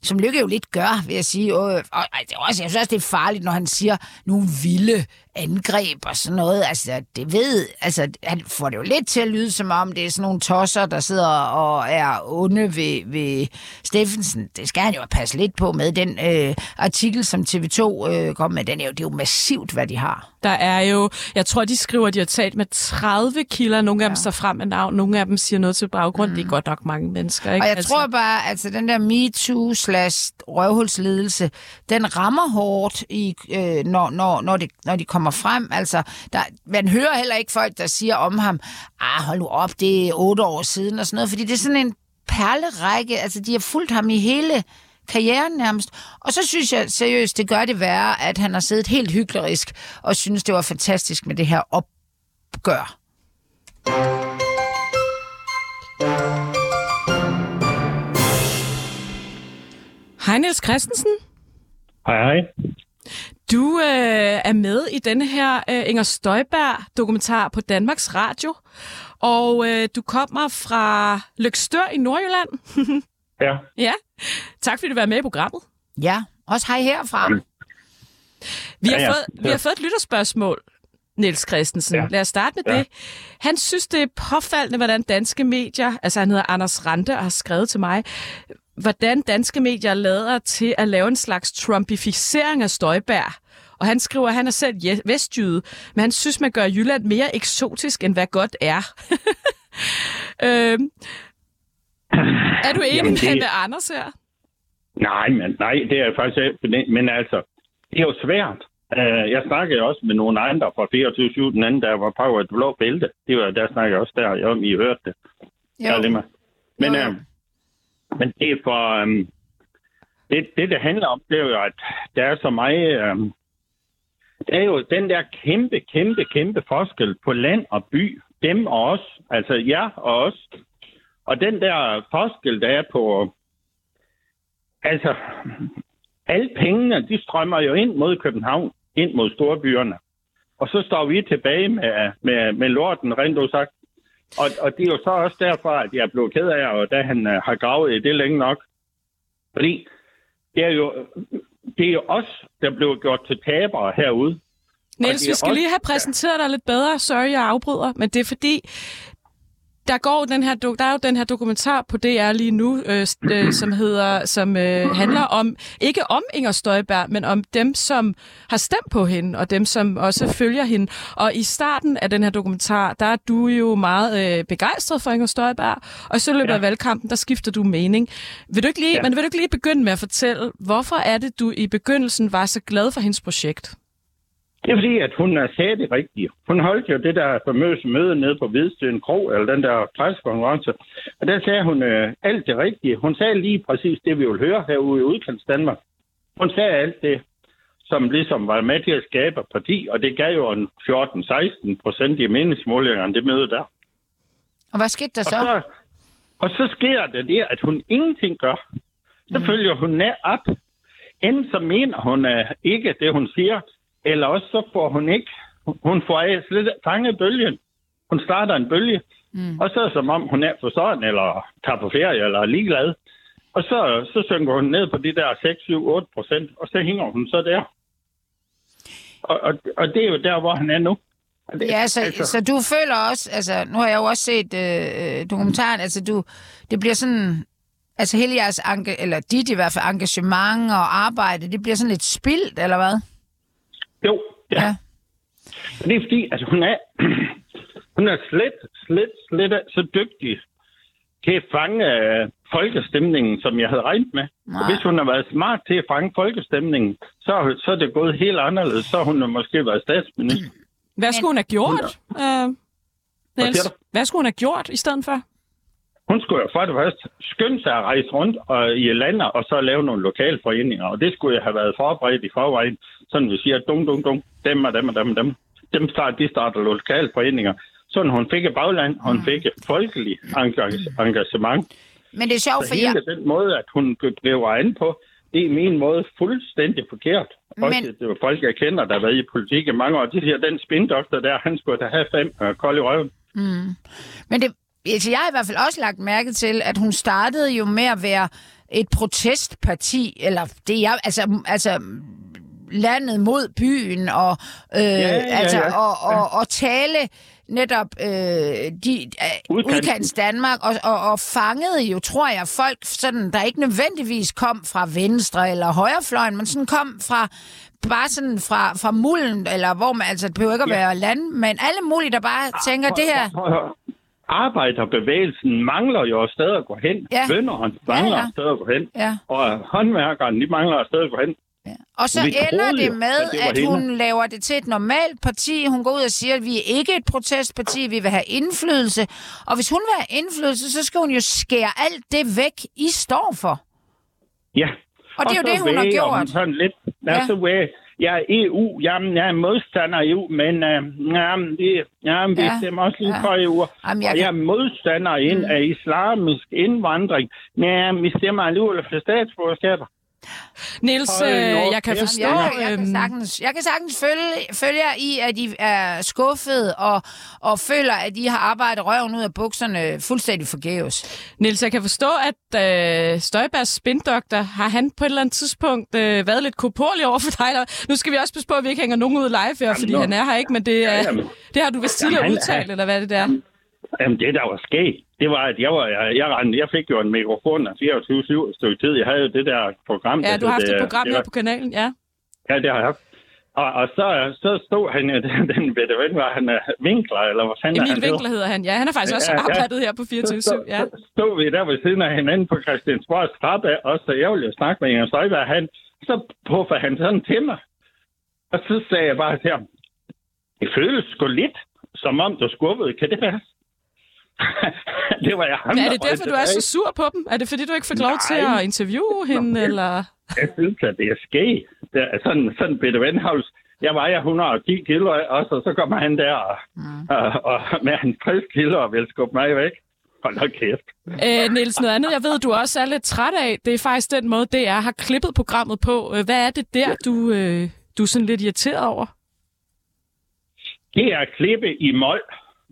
som Lykke jo lidt gør, vil jeg sige. Øh, og, og, og det er også, jeg synes også, det er farligt, når han siger nogle vilde angreb og sådan noget. Altså, det ved, altså, han får det jo lidt til at lyde, som om det er sådan nogle tosser, der sidder og er onde ved, ved Steffensen. Det skal han jo passe lidt på med. Den øh, artikel, som TV2 øh, kom med, den er jo, det er jo massivt, hvad de har. Der er jo, jeg tror, de skriver, at de har talt med 30 kilder. Nogle af dem står frem med navn, nogle af dem siger noget til baggrund. Mm. Det er godt nok mange mennesker, ikke? Og jeg altså... tror bare, altså den der MeToo slash røvhulsledelse, den rammer hårdt, i, øh, når, når, når, det, når de kommer frem. Altså, der, man hører heller ikke folk, der siger om ham, ah, hold nu op, det er otte år siden og sådan noget, fordi det er sådan en perlerække, altså de har fulgt ham i hele karrieren nærmest. Og så synes jeg seriøst, det gør det værre, at han har siddet helt hyklerisk og synes, det var fantastisk med det her opgør. Hej Niels Christensen. Hej, hej. Du øh, er med i denne her øh, Inger Støjberg-dokumentar på Danmarks Radio, og øh, du kommer fra Lykstør i Nordjylland. Ja, ja, tak fordi du var med i programmet. Ja, også hej herfra. Vi har, Ja, ja. fået, vi har fået et lytterspørgsmål, Niels Christensen. Ja. Lad os starte med Ja. det. Han synes, det er påfaldende, hvordan danske medier, altså han hedder Anders Rante og har skrevet til mig, hvordan danske medier lader til at lave en slags trumpificering af Støjberg. Og han skriver, at han er selv vestjyde, men han synes, man gør Jylland mere eksotisk, end hvad godt er. øhm, er du enig Jamen, det... med Anders her? nej, men, nej, det er faktisk ikke. Men altså, det er jo svært. Uh, jeg snakkede også med nogle andre fra 24 den anden, der var på et blå bælte. Det var, der snakkede jeg også der, om I hørte det. Jo. Ja. Men, Jo, jo men det er for... Øhm, det, det, det handler om, det er jo, at der er så meget... Øhm, Der er jo den der kæmpe, kæmpe, kæmpe forskel på land og by. Dem og os. Altså jer og os. Og den der forskel, der er på... Altså, alle pengene, de strømmer jo ind mod København, ind mod storbyerne. Og så står vi tilbage med, med, med lorten, rent sagt. Og, og det er jo så også derfor, at jeg blev ked af, og da han uh, har gravet i det længe nok. Fordi det er jo, det er jo os, der blev gjort til tabere herude. Niels, vi skal også- lige have præsenteret dig lidt bedre. Sorry, jeg afbryder, men det er fordi, der går den her, der er jo den her dokumentar på DR lige nu, øh, øh, som hedder, som øh, handler om, ikke om Inger Støjberg, men om dem, som har stemt på hende, og dem, som også følger hende. Og i starten af den her dokumentar, der er du jo meget øh, begejstret for Inger Støjberg, og så løber Ja. af valgkampen, der skifter du mening. Vil du ikke lige, Ja. men vil du ikke lige begynde med at fortælle, hvorfor er det, du i begyndelsen var så glad for hendes projekt? Det er fordi, at hun sagde det rigtige. Hun holdt jo det der famøse møde nede på Hvidsten Kro, eller den der pressekonference. Og der sagde hun øh, alt det rigtige. Hun sagde lige præcis det, vi vil høre herude i udkants Danmark. Hun sagde alt det, som ligesom var med til at skabe parti, og det gav jo en 14-16 procent i meningsmålingerne, det møde der. Og hvad skete der Og så? så, og så sker det det, at hun ingenting gør. Så følger hun ned op. Enten så mener hun uh, ikke det, hun siger, eller også så får hun ikke. Hun får af slet fanget bølgen. Hun starter en bølge, mm. og så er det som om hun er for sådan, eller tager på ferie, eller er ligeglad. Og så, så synker hun ned på de der 6, 7, 8 procent, og så hænger hun så der. Og, og, og det er jo der, hvor han er nu. Det, Ja, så, altså... så du føler også, altså nu har jeg jo også set øh, øh, dokumentaren, altså du, det bliver sådan, altså hele jeres, enga- eller dit i hvert fald, engagement og arbejde, det bliver sådan lidt spildt, eller hvad? Jo, ja. Ja. det er fordi, altså hun er, hun er slet, slet, slet så dygtig til at fange øh, folkestemningen, som jeg havde regnet med. Nej. Og hvis hun har været smart til at fange folkestemningen, så, så er det gået helt anderledes. Så har hun måske været statsminister. Hvad skulle hun have gjort, øh, Niels? Hvad skulle hun have gjort i stedet for? Hun skulle jo for det første skynde sig at rejse rundt og, i landet, og så lave nogle lokale foreninger. Og det skulle jeg have været forberedt i forvejen. Sådan vi siger, dum, dum, dum, dem og dem og dem og dem. Dem start, de starter lokale foreninger. Sådan hun fik et bagland, hun fik et folkeligt engag- engagement. Men det er sjovt, for jeg, den måde, at hun blev an på, det er min måde fuldstændig forkert. Også Men- det var folk, jeg kender, der har været i politik i mange år. De siger, den spindoktor der, han skulle da have fem øh, kold i røven. men det, altså jeg har i hvert fald også lagt mærke til, at hun startede jo med at være et protestparti, eller det er altså, altså landet mod byen, og, øh, ja, ja, altså, ja. Og, og, og tale netop øh, de, øh, udkants Danmark, og, og, og fangede jo, tror jeg, folk, sådan, der ikke nødvendigvis kom fra venstre eller højrefløjen, men sådan kom fra bare sådan fra, fra mulden, eller hvor man, altså det behøver ikke at Ja. være land, men alle mulige, der bare tænker, det her, Prøv høre. Arbejderbevægelsen mangler jo et sted at gå hen. Ja. Bønderne mangler Ja, ja. et sted at gå hen. ja. Og håndværkerne, de mangler et sted at gå hen. Ja. Og så Vi ender det jo, med, at det at hende. hun laver det til et normalt parti. Hun går ud og siger, at vi er ikke et protestparti, vi vil have indflydelse. Og hvis hun vil have indflydelse, så skal hun jo skære alt det væk, I står for. Ja. Og det er jo det, hun har gjort. Hun sådan lidt. Ja. Væger, jeg er EU, jamen, jeg er modstander af EU, men øh, jamen, det, jamen, vi Ja, stemmer også lige ja. for EU. Jamen, jeg og jeg er modstander ind af islamisk indvandring. Men vi stemmer alligevel for statsborgerskaber. Niels, øh, jeg kan forstå... Jeg, jeg, kan øhm, sagtens, jeg kan sagtens følge, følge jer i, at I er skuffet og, og føler, at I har arbejdet røven ud af bukserne fuldstændig forgæves. Niels, jeg kan forstå, at øh, Støjbergs spindoktor, har han på et eller andet tidspunkt øh, været lidt korporlig over for dig? Eller- Nu skal vi også passe på, at vi ikke hænger nogen ud live her, fordi nå. han er her ikke, men det, er, Jamen. det har du vist tidligere Jamen, er- udtalt, eller hvad er det der? Jamen, det der var sket, det var, at jeg, var, jeg, jeg, rendte, jeg fik jo en mikrofon af 24-7 et stykke tid. Jeg havde jo det der program. Ja, du har haft hed, et øh, program det her på kanalen, ja. Ja, det har jeg haft. Og, og så, så stod han, jo, den, den ved det, hvem var han, øh, Winkler, eller hvad fanden er Emil han Winkler hedder han, ja. Han har faktisk også Ja, ja. arbejdet her på 24 så, ja. så stod vi der ved siden af hinanden på Christiansborgs trappe, og så jeg ville jo snakke med Inger Støjberg, han, så puffer han sådan til mig. Og så sagde jeg bare til ham, det føles sgu lidt, som om du skubbede. Kan det være? det var jeg Men er det derfor, du er så sur på dem? Er det fordi, du ikke fik lov til Nej. at interviewe hende, Nå, eller... Jeg synes, at det er sket. Det er sådan, sådan Peter Venhavls, jeg vejer 110 kilo, også, og så kommer han der mm. og, og med hans 60 kilo og vil skubbe mig væk. Hold da kæft. Øh, Niels, noget andet, jeg ved, du også er lidt træt af, det er faktisk den måde, det er har klippet programmet på. Øh, Hvad er det der, du, øh, du er sådan lidt irriteret over? Det er klippe i mål.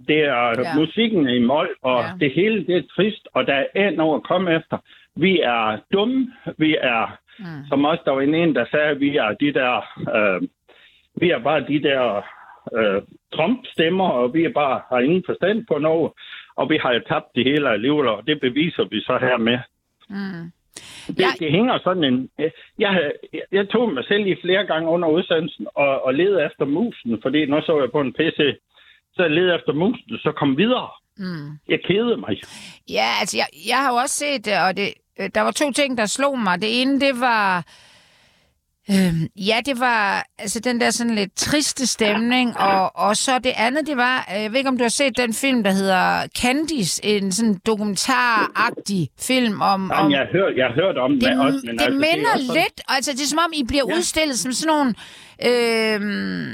Det er Ja. musikken i mål, og Ja. det hele det er trist, og der er en over at komme efter. Vi er dumme, vi er, mm. som også der var en, en, der sagde, vi er de der, øh, vi er bare de der øh, Trump-stemmer, og vi er bare har ingen forstand på noget, og vi har jo tabt det hele alligevel, og det beviser vi så her med. Mm. Det, Jeg- det hænger sådan en... Jeg, jeg, tog mig selv i flere gange under udsendelsen og, og lede efter musen, fordi nu så jeg på en PC, så lede efter musen, så kom videre. Mm. Jeg kedede mig. Ja, altså, jeg, jeg har jo også set det, og det, øh, der var to ting, der slog mig. Det ene, det var... Øhm, ja, det var altså den der sådan lidt triste stemning, og, og så det andet, det var, øh, jeg ved ikke, om du har set den film, der hedder Candice, en sådan dokumentaragtig film om... om Jamen, jeg har hørt, jeg har hørt om det, det, også, men det altså, minder det også sådan lidt, altså det er som om, I bliver ja. udstillet som sådan nogle øhm.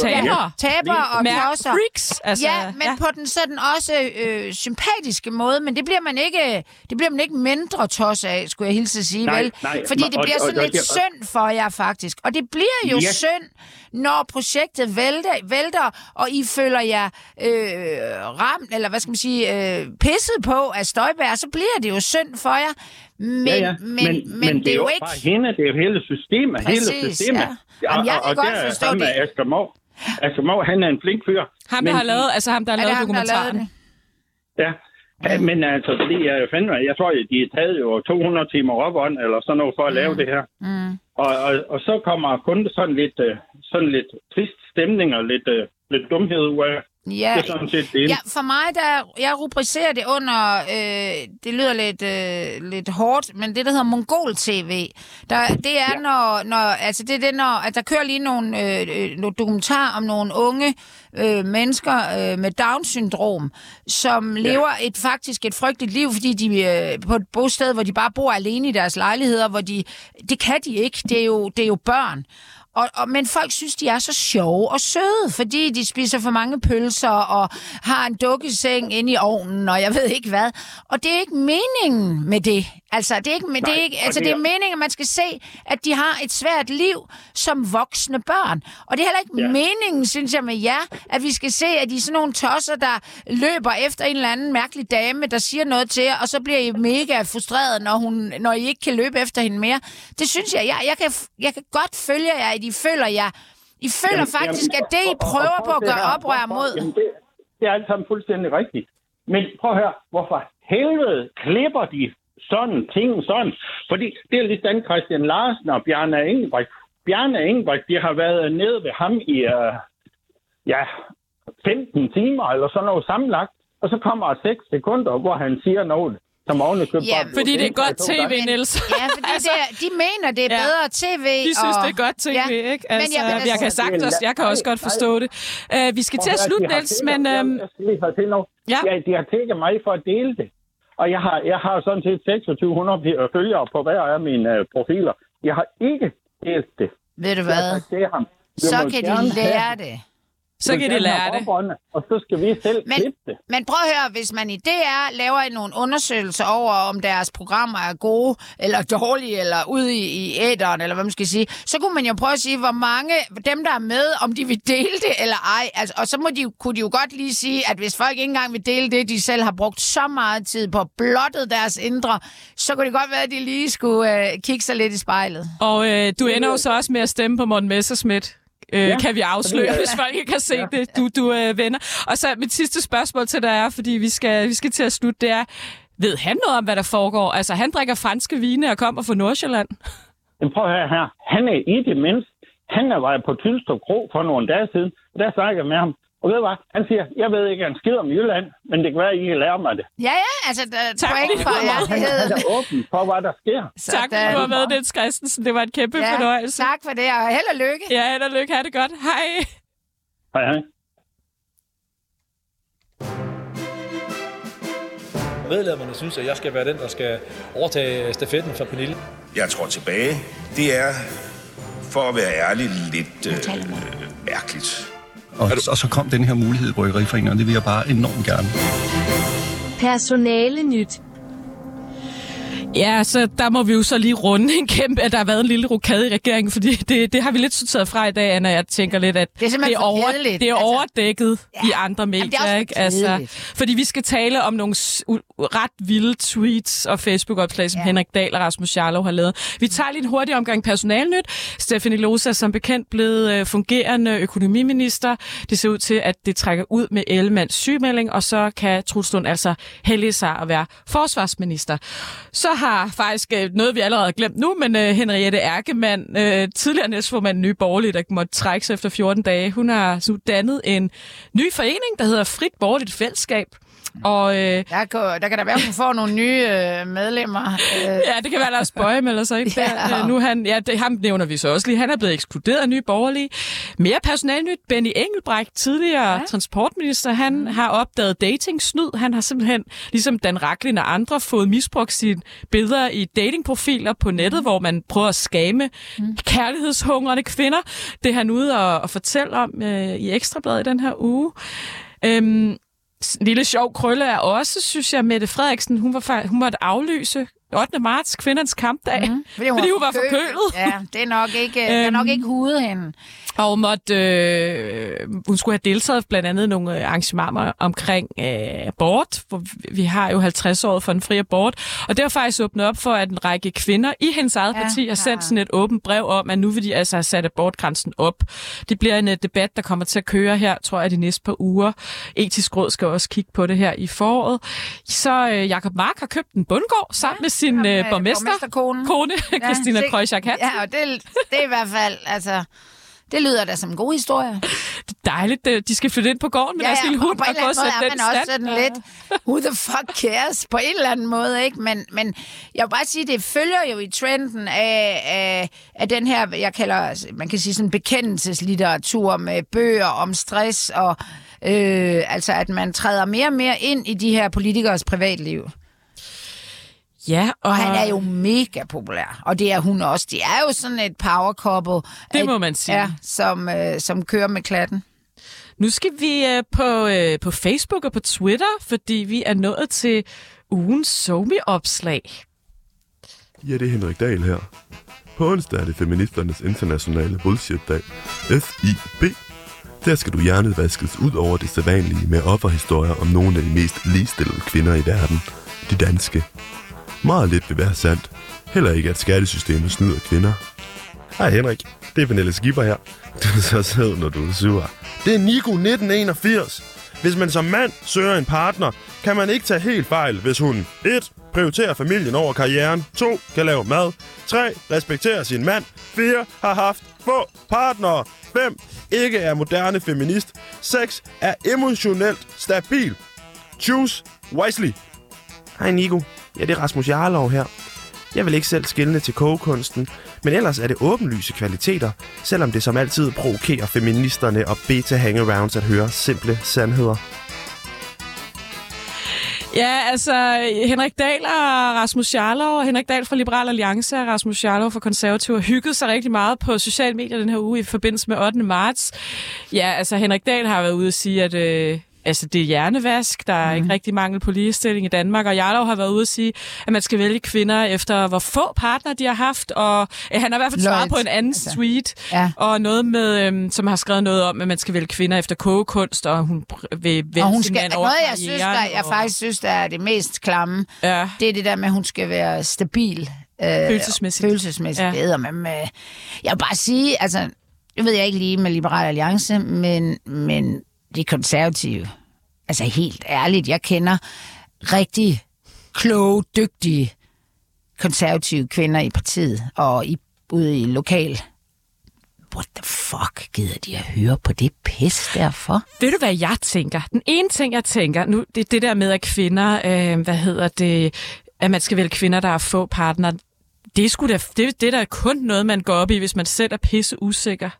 Taber. tabere og Med klodser. freaks. Altså, ja, men ja. på den sådan også øh, sympatiske måde, men det bliver man ikke det bliver man ikke mindre tos af, skulle jeg hilse at sige, Nej, vel? nej, Fordi og- det bliver og- sådan og- lidt og- synd for jer faktisk. Og det bliver jo Ja. synd, når projektet vælter, vælter og I føler jer øh, ramt, eller hvad skal man sige, øh, pisset på af Støjbær, så bliver det jo synd for jer. Men, ja, ja. men, men, men det er jo ikke... bare hende, det er jo hele systemet. Præcis, hele systemet. ja. Jamen, jeg kan og, godt der er forstå sammen det. Asger Moe. Asger han er en flink fyr. Ham, men der har lavet, altså ham, der har Er det lavet ham, der har lavet dokumentaren. det? Ja. ja. Men altså, fordi jeg fandme, jeg tror, de har taget jo 200 timer råbånd eller sådan noget for at lave det her. Mm. Og, og, og så kommer kun sådan lidt, øh, sådan lidt trist stemning og lidt, øh, lidt dumhed ud af. Ja, Det er sådan set det. Ja, for mig, der, jeg rubricerer det under, øh, det lyder lidt, øh, lidt hårdt, men det, der hedder Mongol-TV, der, det er, ja. når, når, altså det er det, når, at der kører lige nogle, øh, øh, nogle dokumentar om nogle unge øh, mennesker øh, med Down-syndrom, som ja. lever et faktisk et frygteligt liv, fordi de øh, på et bosted, hvor de bare bor alene i deres lejligheder, hvor de, det kan de ikke, det er jo, det er jo børn. Og, og, men folk synes, de er så sjove og søde, fordi de spiser for mange pølser og har en dukkeseng inde i ovnen, og jeg ved ikke hvad. Og det er ikke meningen med det. Altså, det er, ikke, men det er, Nej, ikke, altså, det det er- meningen, at man skal se, at de har et svært liv som voksne børn. Og det er heller ikke Ja. meningen, synes jeg, med jer, at vi skal se, at de er sådan nogle tosser, der løber efter en eller anden mærkelig dame, der siger noget til jer, og så bliver I mega frustreret, når, hun, når I ikke kan løbe efter hende mere. Det synes jeg, jeg, jeg, kan, jeg kan godt følge jer, at I føler jer. I føler Jamen, faktisk, jamen, at det, I og- og- og prøver prøv på at gøre her. oprør mod... Jamen, det, det er alt sammen fuldstændig rigtigt. Men prøv at høre, hvorfor helvede klipper de sådan ting sådan? Fordi det er lidt den Christian Larsen og Bjarne Engelbrecht. Bjarne Engelbrecht, de har været nede ved ham i, uh, ja, 15 timer eller sådan noget sammenlagt. Og så kommer der 6 sekunder, hvor han siger noget, som ovenikøbet Ja, bare Fordi det er godt tv, Niels. Ja, fordi altså, det er, de mener, det er Ja. bedre tv. De synes, og... det er godt tv, Ja. ikke? Men Altså, jamen, jeg kan altså- sagtens, jeg kan også godt forstå det. Uh, vi skal til at slutte, høre, de har Niels, men... Jeg, øhm, jeg skal lige have til noget. Ja. Ja. de har tækket mig for at dele det. Og jeg har, jeg har sådan set 2600 p- følgere på hver af mine uh, profiler. Jeg har ikke delt det. Ved du hvad? til ham. "Vi Så kan de lære have- det. Så kan de lære det. Og så skal vi selv Men, klippe det. men prøv at høre, hvis man i DR laver nogle undersøgelser over, om deres programmer er gode eller dårlige, eller ude i, i æderen, eller hvad man skal sige, så kunne man jo prøve at sige, hvor mange, dem der er med, om de vil dele det eller ej. Altså, og så må de, jo- kunne de jo godt lige sige, at hvis folk ikke engang vil dele det, de selv har brugt så meget tid på, blottet deres indre, så kunne det godt være, at de lige skulle øh, kigge sig lidt i spejlet. Og øh, du ender jo så også med at stemme på Morten Messerschmidt. Øh, ja, kan vi afsløre, fordi, hvis folk ikke har set ja. det, du, du øh, venner. Og så mit sidste spørgsmål til dig er, fordi vi skal, vi skal til at slutte, det er, ved han noget om, hvad der foregår? Altså, han drikker franske vine og kommer fra Nordsjælland. Men prøv at høre her. Han er i det mindste. Han er var på Tylstrup Kro for nogle dage siden. Og der snakkede jeg med ham. Og ved du hvad? Han siger, jeg ved ikke en skid om Jylland, men det kan være, at I kan lære mig det. Ja, ja, altså, der, Tak. point for Han ærligheden. er åben for, hvad der sker. Tak, fordi du var med, Niels Christensen. Det var en kæmpe Ja, fornøjelse. tak for det, og held og lykke. Ja, held og lykke. Ha' det godt. Hej. Hej, hej. Medlemmerne synes, at jeg skal være den, der skal overtage stafetten fra Pernille. Jeg tror tilbage. Det er for at være ærlig, lidt øh, mærkeligt. Og, og så kom den her mulighed i Bryggeriforeningen, og det vil jeg bare enormt gerne. Personale nyt. Ja, så der må vi jo så lige runde en kæmpe, at der har været en lille rokade i regeringen, fordi det, det har vi lidt sorteret fra i dag, Anna. Jeg tænker lidt, at Det er det er, over, det er Altså, overdækket ja. i andre medier. Jamen, ikke? Altså, fordi vi skal tale om nogle ret vilde tweets og Facebook-opslag, som ja. Henrik Dahl og Rasmus Jarlov har lavet. Vi tager lige en hurtig omgang personalnyt. Stephanie Losa er som bekendt blevet øh, fungerende økonomiminister. Det ser ud til, at det trækker ud med Ellemanns sygemelding, og så kan Truls Lund altså hellige sig at være forsvarsminister. Så har faktisk øh, noget, vi allerede har glemt nu, men øh, Henriette Erkemann, øh, tidligere næstformand Nye Borgerlige, der måtte trække sig efter 14 dage, hun har så dannet en ny forening, der hedder Frit Borgerligt Fællesskab. Og øh, Der kan, der kan der være, at hun får nogle nye øh, medlemmer. Øh, ja, det kan være, Lars Bøje melder sig ind Ja. der. Øh, Nu er han, ja, det, ham nævner vi så også lige. Han er blevet ekskluderet af Nye Borgerlige. Mere personalnyt. Benny Engelbrecht, tidligere ja. transportminister, han mm. har opdaget dating-snyd. Han har simpelthen, ligesom Dan Raklin og andre, fået misbrugt sine billeder i datingprofiler på nettet, mm. hvor man prøver at skame mm. kærlighedshungrende kvinder. Det er han ude og, og fortælle om øh, i Ekstrabladet i den her uge. Øhm, en lille sjov krølle er også, synes jeg, Mette Frederiksen, hun, var, hun måtte aflyse 8. marts, kvindernes kampdag, mm, fordi fordi hun var forkølet. Ja, det er nok ikke, det er nok Øhm. ikke hudet hende. Og måtte, øh, hun skulle have deltaget blandt andet nogle øh, arrangementer omkring øh, abort, hvor vi- har jo 50 år for en fri abort. Og det har faktisk åbnet op for, at en række kvinder i hendes eget Ja, parti har ja. sendt sådan et åbent brev om, at nu vil de altså have sat abortgrænsen op. Det bliver en øh, debat, der kommer til at køre her, tror jeg, de næste par uger. Etisk Råd skal også kigge på det her i foråret. Så øh, Jakob Mark har købt en bundgård sammen med sin øh, borgmester, borgmesterkonen. kone, Christina se- Krøjsjak Hansen. Ja, og det, det er i hvert fald, altså... Det lyder da som en god historie. Dejligt, øh, de skal flytte ind på gården med Ja, deres ja, lille og hund på en eller anden måde er man også sådan lidt, who the fuck cares, på en eller anden måde, ikke? Men, men jeg vil bare sige, det følger jo i trenden af, af, af den her, jeg kalder, man kan sige sådan bekendelseslitteratur med bøger om stress, og øh, altså at man træder mere og mere ind i de her politikers privatliv. Ja, og, han er jo mega populær, og det er hun også. Det er jo sådan et power couple. Det må at- man sige. Ja, som, øh, som kører med klatten. Nu skal vi øh, på, øh, på Facebook og på Twitter, fordi vi er nået til ugens somi-opslag. Ja, det er Henrik Dahl her. På onsdag er det Feministernes Internationale Bullshit-dag, FIB. Der skal du hjernet ud over det sædvanlige med offerhistorier om nogle af de mest ligestillede kvinder i verden. De danske. Meget lidt vil være sandt. Heller ikke, at skattesystemet snyder kvinder. Hej Henrik, det er Pernille Skipper her. Du er så sød, når du er sur. Det er Nico 1981. Hvis man som mand søger en partner, kan man ikke tage helt fejl, hvis hun 1. prioriterer familien over karrieren, 2. kan lave mad, 3. respekterer sin mand, 4. har haft få partnere, 5. ikke er moderne feminist, 6. er emotionelt stabil. Choose wisely. Hej Nico, ja det er Rasmus Jarlov her. Jeg vil ikke selv skille til kogekunsten, men ellers er det åbenlyse kvaliteter, selvom det som altid provokerer feministerne og beta hangarounds at høre simple sandheder. Ja, altså Henrik Dahl og Rasmus Jarlov, og Henrik Dahl fra Liberal Alliance og Rasmus Jarlov fra Konservativ har hygget sig rigtig meget på sociale medier den her uge i forbindelse med 8. marts. Ja, altså Henrik Dahl har været ude og sige, at øh, altså, det er hjernevask. Der er mm. ikke rigtig mangel på ligestilling i Danmark. Og Jarlov har været ude at sige, at man skal vælge kvinder efter, hvor få partner de har haft. Og øh, han har i hvert fald svaret på en anden Altså, tweet. ja. Og noget med, øhm, som har skrevet noget om, at man skal vælge kvinder efter kogekunst, og hun vil vælge Og hun skal, mand over noget, jeg, synes, der, jeg og- faktisk synes, der er det mest klamme, Ja. det er det der med, at hun skal være stabil. Øh, Følelsesmæssigt. Følelsesmæssigt. Ja. Ja. Men, med, jeg vil bare sige, altså, det ved jeg ikke lige med Liberal Alliance, men, men de konservative, altså helt ærligt, jeg kender rigtig kloge, dygtige konservative kvinder i partiet og i, ude i lokal. What the fuck gider de at høre på det pis derfor? Ved du, hvad jeg tænker? Den ene ting, jeg tænker, nu det er det der med, at kvinder, øh, hvad hedder det, at man skal vælge kvinder, der har få partner. Det er, sgu da, det, det er da kun noget, man går op i, hvis man selv er pisse usikker.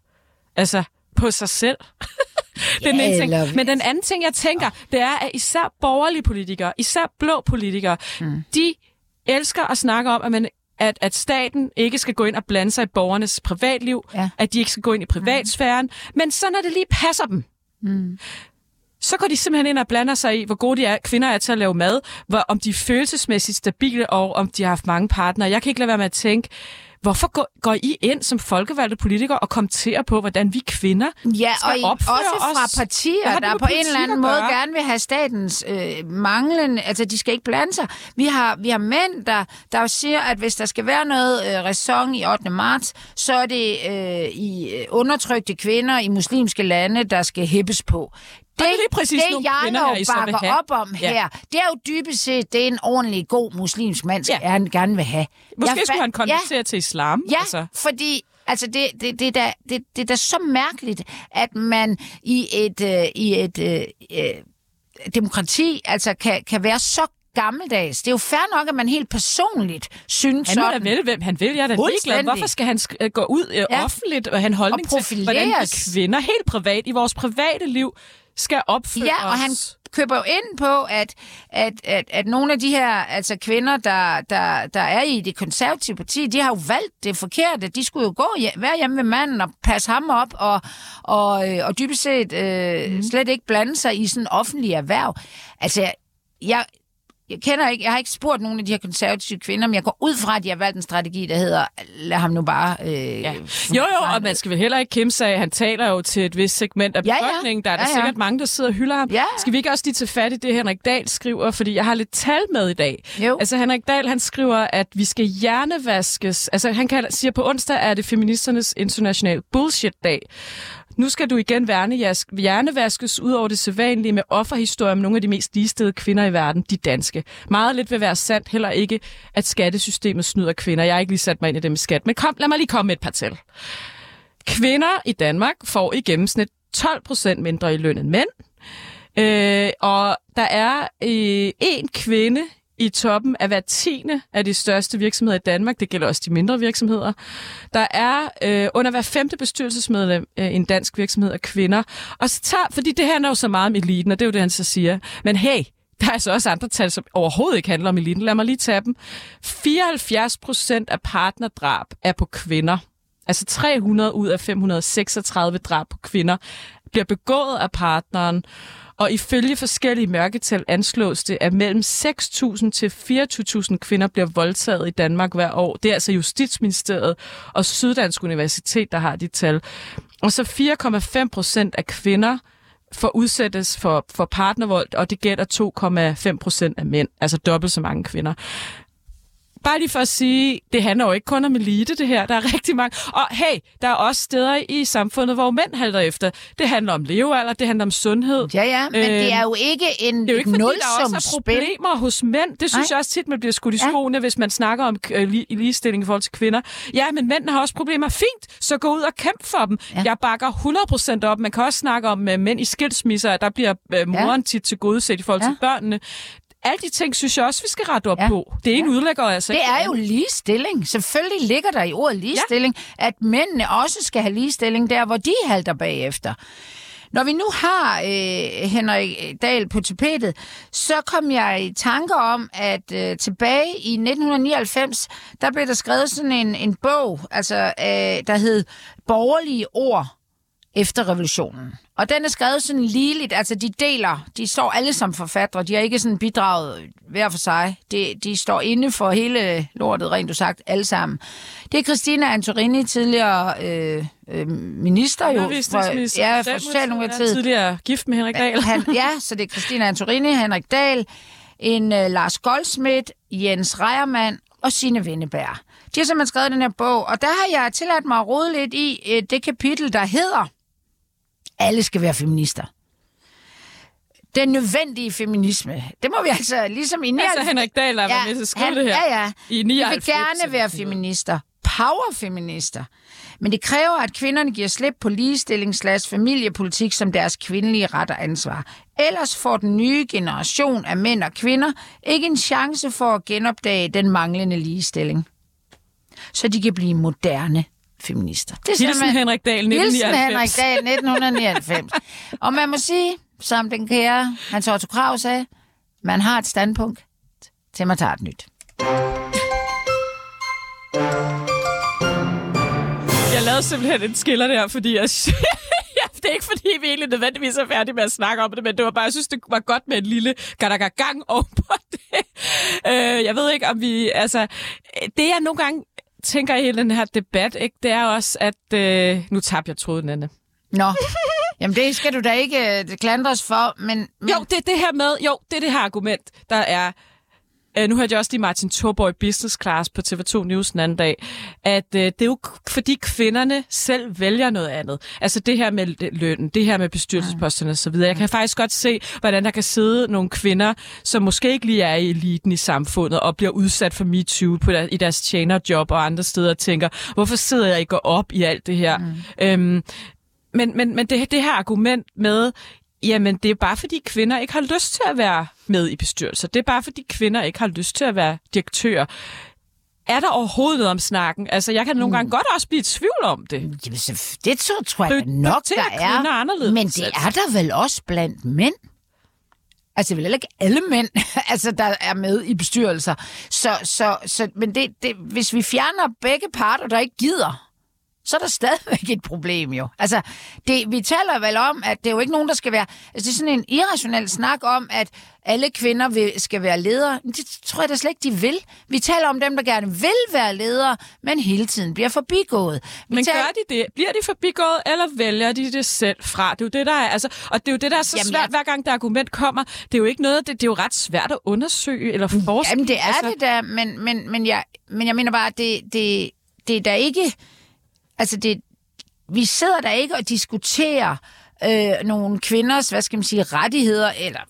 Altså, på sig selv. den ene ting. Men den anden ting, jeg tænker, det er, at især borgerlige politikere, især blå politikere, mm. de elsker at snakke om, at man at, at staten ikke skal gå ind og blande sig i borgernes privatliv, Ja. at de ikke skal gå ind i privatsfæren, mm. men så når det lige passer dem, Mm. så går de simpelthen ind og blander sig i, hvor gode de er, kvinder er til at lave mad, hvor, om de er følelsesmæssigt stabile, og om de har haft mange partnere. Jeg kan ikke lade være med at tænke, hvorfor går, går I ind som folkevalgte politikere og kommenterer på, hvordan vi kvinder Ja, skal og i, opføre også fra os? partier, der med på en eller anden måde gerne vil have statens øh, manglende, altså de skal ikke blande sig. Vi har, vi har mænd, der, der siger, at hvis der skal være noget øh, ræson i 8. marts, så er det øh, i øh, undertrykte kvinder i muslimske lande, der skal hæppes på. Det, er lige præcis det nogle jeg kvinder vil bakker have. op om Ja. her, det er jo dybest set, det er en ordentlig god muslimsk mand, Ja. han gerne vil have. Måske Jeg skulle han konvertere til islam. Ja, Altså. fordi altså det, det, det, er da, det, det er da så mærkeligt, at man i et, øh, i et øh, øh, demokrati altså kan, kan være så gammeldags. Det er jo fair nok, at man helt personligt synes Han må da sådan. vælge, hvem han vil. Jeg er da ligeglad. Hvorfor skal han sk- øh, gå ud øh, Ja. offentligt og have en holdning Og til, hvordan vi kvinder helt privat i vores private liv skal opføre Ja, og os? han køber jo ind på, at, at, at, at nogle af de her altså kvinder, der, der, der er i det konservative parti, de har jo valgt det forkerte. De skulle jo gå hjem, være hjemme ved manden og passe ham op, og, og, øh, og dybest set øh, mm. slet ikke blande sig i sådan offentlig erhverv. Altså, jeg, jeg kender ikke, jeg har ikke spurgt nogen af de her konservative kvinder, men jeg går ud fra, at de har valgt en strategi, der hedder, lad ham nu bare... Øh, ja. Jo, jo, og man skal vel heller ikke kæmpe sig af, han taler jo til et vist segment af Ja, ja. befolkningen. Der er der Ja, ja. sikkert mange, der sidder og hylder ham. Ja. Skal vi ikke også lige tage fat i det, Henrik Dahl skriver? Fordi jeg har lidt tal med i dag. Jo. Altså, Henrik Dahl, han skriver, at vi skal hjernevaskes. Altså, han kan, siger, på onsdag er det feministernes internationale bullshit-dag. Nu skal du igen værnejask- hjernevaskes ud over det sædvanlige med offerhistorier om nogle af de mest ligestede kvinder i verden, de danske. Meget lidt vil være sandt, heller ikke, at skattesystemet snyder kvinder. Jeg har ikke lige sat mig ind i det med skat, men kom, lad mig lige komme med et par tal. Kvinder i Danmark får i gennemsnit 12 procent mindre i løn end mænd. Øh, og der er øh, en kvinde i toppen af hver tiende af de største virksomheder i Danmark. Det gælder også de mindre virksomheder. Der er øh, under hver femte bestyrelsesmedlem øh, en dansk virksomhed af kvinder. Og så tager, fordi det handler jo så meget om eliten, og det er jo det, han så siger. Men hey, der er altså også andre tal, som overhovedet ikke handler om eliten. Lad mig lige tage dem. 74 procent af partnerdrab er på kvinder. Altså 300 ud af 536 drab på kvinder bliver begået af partneren, og ifølge forskellige mørketal anslås det, at mellem 6.000 til 24.000 kvinder bliver voldtaget i Danmark hver år. Det er altså Justitsministeriet og Syddansk Universitet, der har de tal. Og så 4,5 procent af kvinder får udsættes for, for partnervold, og det gælder 2,5 procent af mænd, altså dobbelt så mange kvinder. Bare lige for at sige, det handler jo ikke kun om elite, det her. Der er rigtig mange. Og hey, der er også steder i samfundet, hvor mænd halter efter. Det handler om levealder, det handler om sundhed. Ja, ja, men det er jo ikke en det er jo ikke, fordi der også er problemer hos mænd. Det synes Nej. jeg også tit, man bliver skudt i Ja. skoene, hvis man snakker om øh, li- ligestilling i forhold til kvinder. Ja, men mændene har også problemer. Fint, så gå ud og kæmp for dem. Ja. Jeg bakker 100% op. Man kan også snakke om øh, mænd i skilsmisser, at der bliver øh, moren tit til godset i forhold til Ja. børnene. Alle de ting synes jeg også, vi skal rette op Ja. på. Det er en udlægger, altså. Det ikke er jo ligestilling. Selvfølgelig ligger der i ordet ligestilling, ja. at mændene også skal have ligestilling der, hvor de halter bagefter. Når vi nu har øh, Henrik Dahl på tapetet, så kom jeg i tanker om, at øh, tilbage i 1999, der blev der skrevet sådan en, en bog, altså, øh, der hed Borgerlige ord efter revolutionen. Og den er skrevet sådan ligeligt, altså de deler, de står alle som forfattere, de har ikke sådan bidraget hver for sig. De, de står inde for hele lortet, rent du sagt, alle sammen. Det er Christina Antorini, tidligere øh, øh, minister jo. Undervisningsminister ja, for fra Socialdemokratiet. tidligere gift med Henrik Dahl. Han, ja, så det er Christina Antorini, Henrik Dahl, en uh, Lars Goldsmith, Jens Reiermann og Sine Vindeberg. De har simpelthen skrevet den her bog, og der har jeg tilladt mig at rode lidt i uh, det kapitel, der hedder Alle skal være feminister. Den nødvendige feminisme. Det må vi altså, ligesom i 99... Altså Henrik Dahl har været med til at skrive han, det her. Ja, ja. I Vi 99. vil gerne være feminister. Powerfeminister. Men det kræver, at kvinderne giver slip på ligestilling familiepolitik som deres kvindelige ret og ansvar. Ellers får den nye generation af mænd og kvinder ikke en chance for at genopdage den manglende ligestilling. Så de kan blive moderne feminister. Det Hilsen simpelthen- Henrik Dahl, Hilsen 1999. Henrik Dahl 1999. og man må sige, som den kære Hans Otto Krav sagde, man har et standpunkt, til man tager et nyt. jeg lavede simpelthen en skiller der, fordi jeg... det er ikke fordi, vi egentlig nødvendigvis er færdige med at snakke om det, men det var bare, jeg synes, det var godt med en lille gang ovenpå det. Øh, jeg ved ikke, om vi... Altså, det jeg nogle gange tænker i hele den her debat, ikke, det er også, at... Øh, nu tabte jeg tråden, Anne. Nå, jamen det skal du da ikke uh, klandres for, men, men... Jo, det er det her med... Jo, det er det her argument, der er... Uh, nu hørte jeg også lige Martin Thorborg i Business Class på TV2 News den anden dag, at uh, det er jo fordi kvinderne selv vælger noget andet. Altså det her med lønnen, det her med bestyrelsesposterne osv. Jeg kan faktisk godt se, hvordan der kan sidde nogle kvinder, som måske ikke lige er i eliten i samfundet og bliver udsat for MeToo på der, i deres tjenerjob og andre steder og tænker, hvorfor sidder jeg ikke op i alt det her? Mm. Øhm, men, men, men det, det her argument med, jamen det er bare fordi kvinder ikke har lyst til at være med i bestyrelser. Det er bare fordi kvinder ikke har lyst til at være direktører. Er der overhovedet noget om snakken? Altså, jeg kan nogle gange mm. godt også blive i tvivl om det. Jamen, det tror, tror jeg det, nok, der er. er anderledes. Men det er der vel også blandt mænd? Altså, vel ikke alle mænd, altså, der er med i bestyrelser. Så, så, så men det, det, hvis vi fjerner begge parter, der ikke gider, så er der stadigvæk et problem jo. Altså, det, vi taler vel om, at det er jo ikke nogen, der skal være... Altså, det er sådan en irrationel snak om, at alle kvinder vil, skal være ledere. Det tror jeg da slet ikke, de vil. Vi taler om dem, der gerne vil være ledere, men hele tiden bliver forbigået. Vi men taler... gør de det? Bliver de forbigået, eller vælger de det selv fra? Det er jo det, der er, altså, og det er jo det, der er så Jamen, svært, jeg... hver gang der argument kommer. Det er jo ikke noget, det, det er jo ret svært at undersøge eller forske. Jamen, det er altså... det da, men, men, men, jeg, men jeg mener bare, at det, det, det er da ikke Altså, det, vi sidder der ikke og diskuterer øh, nogle kvinders, hvad skal man sige, rettigheder eller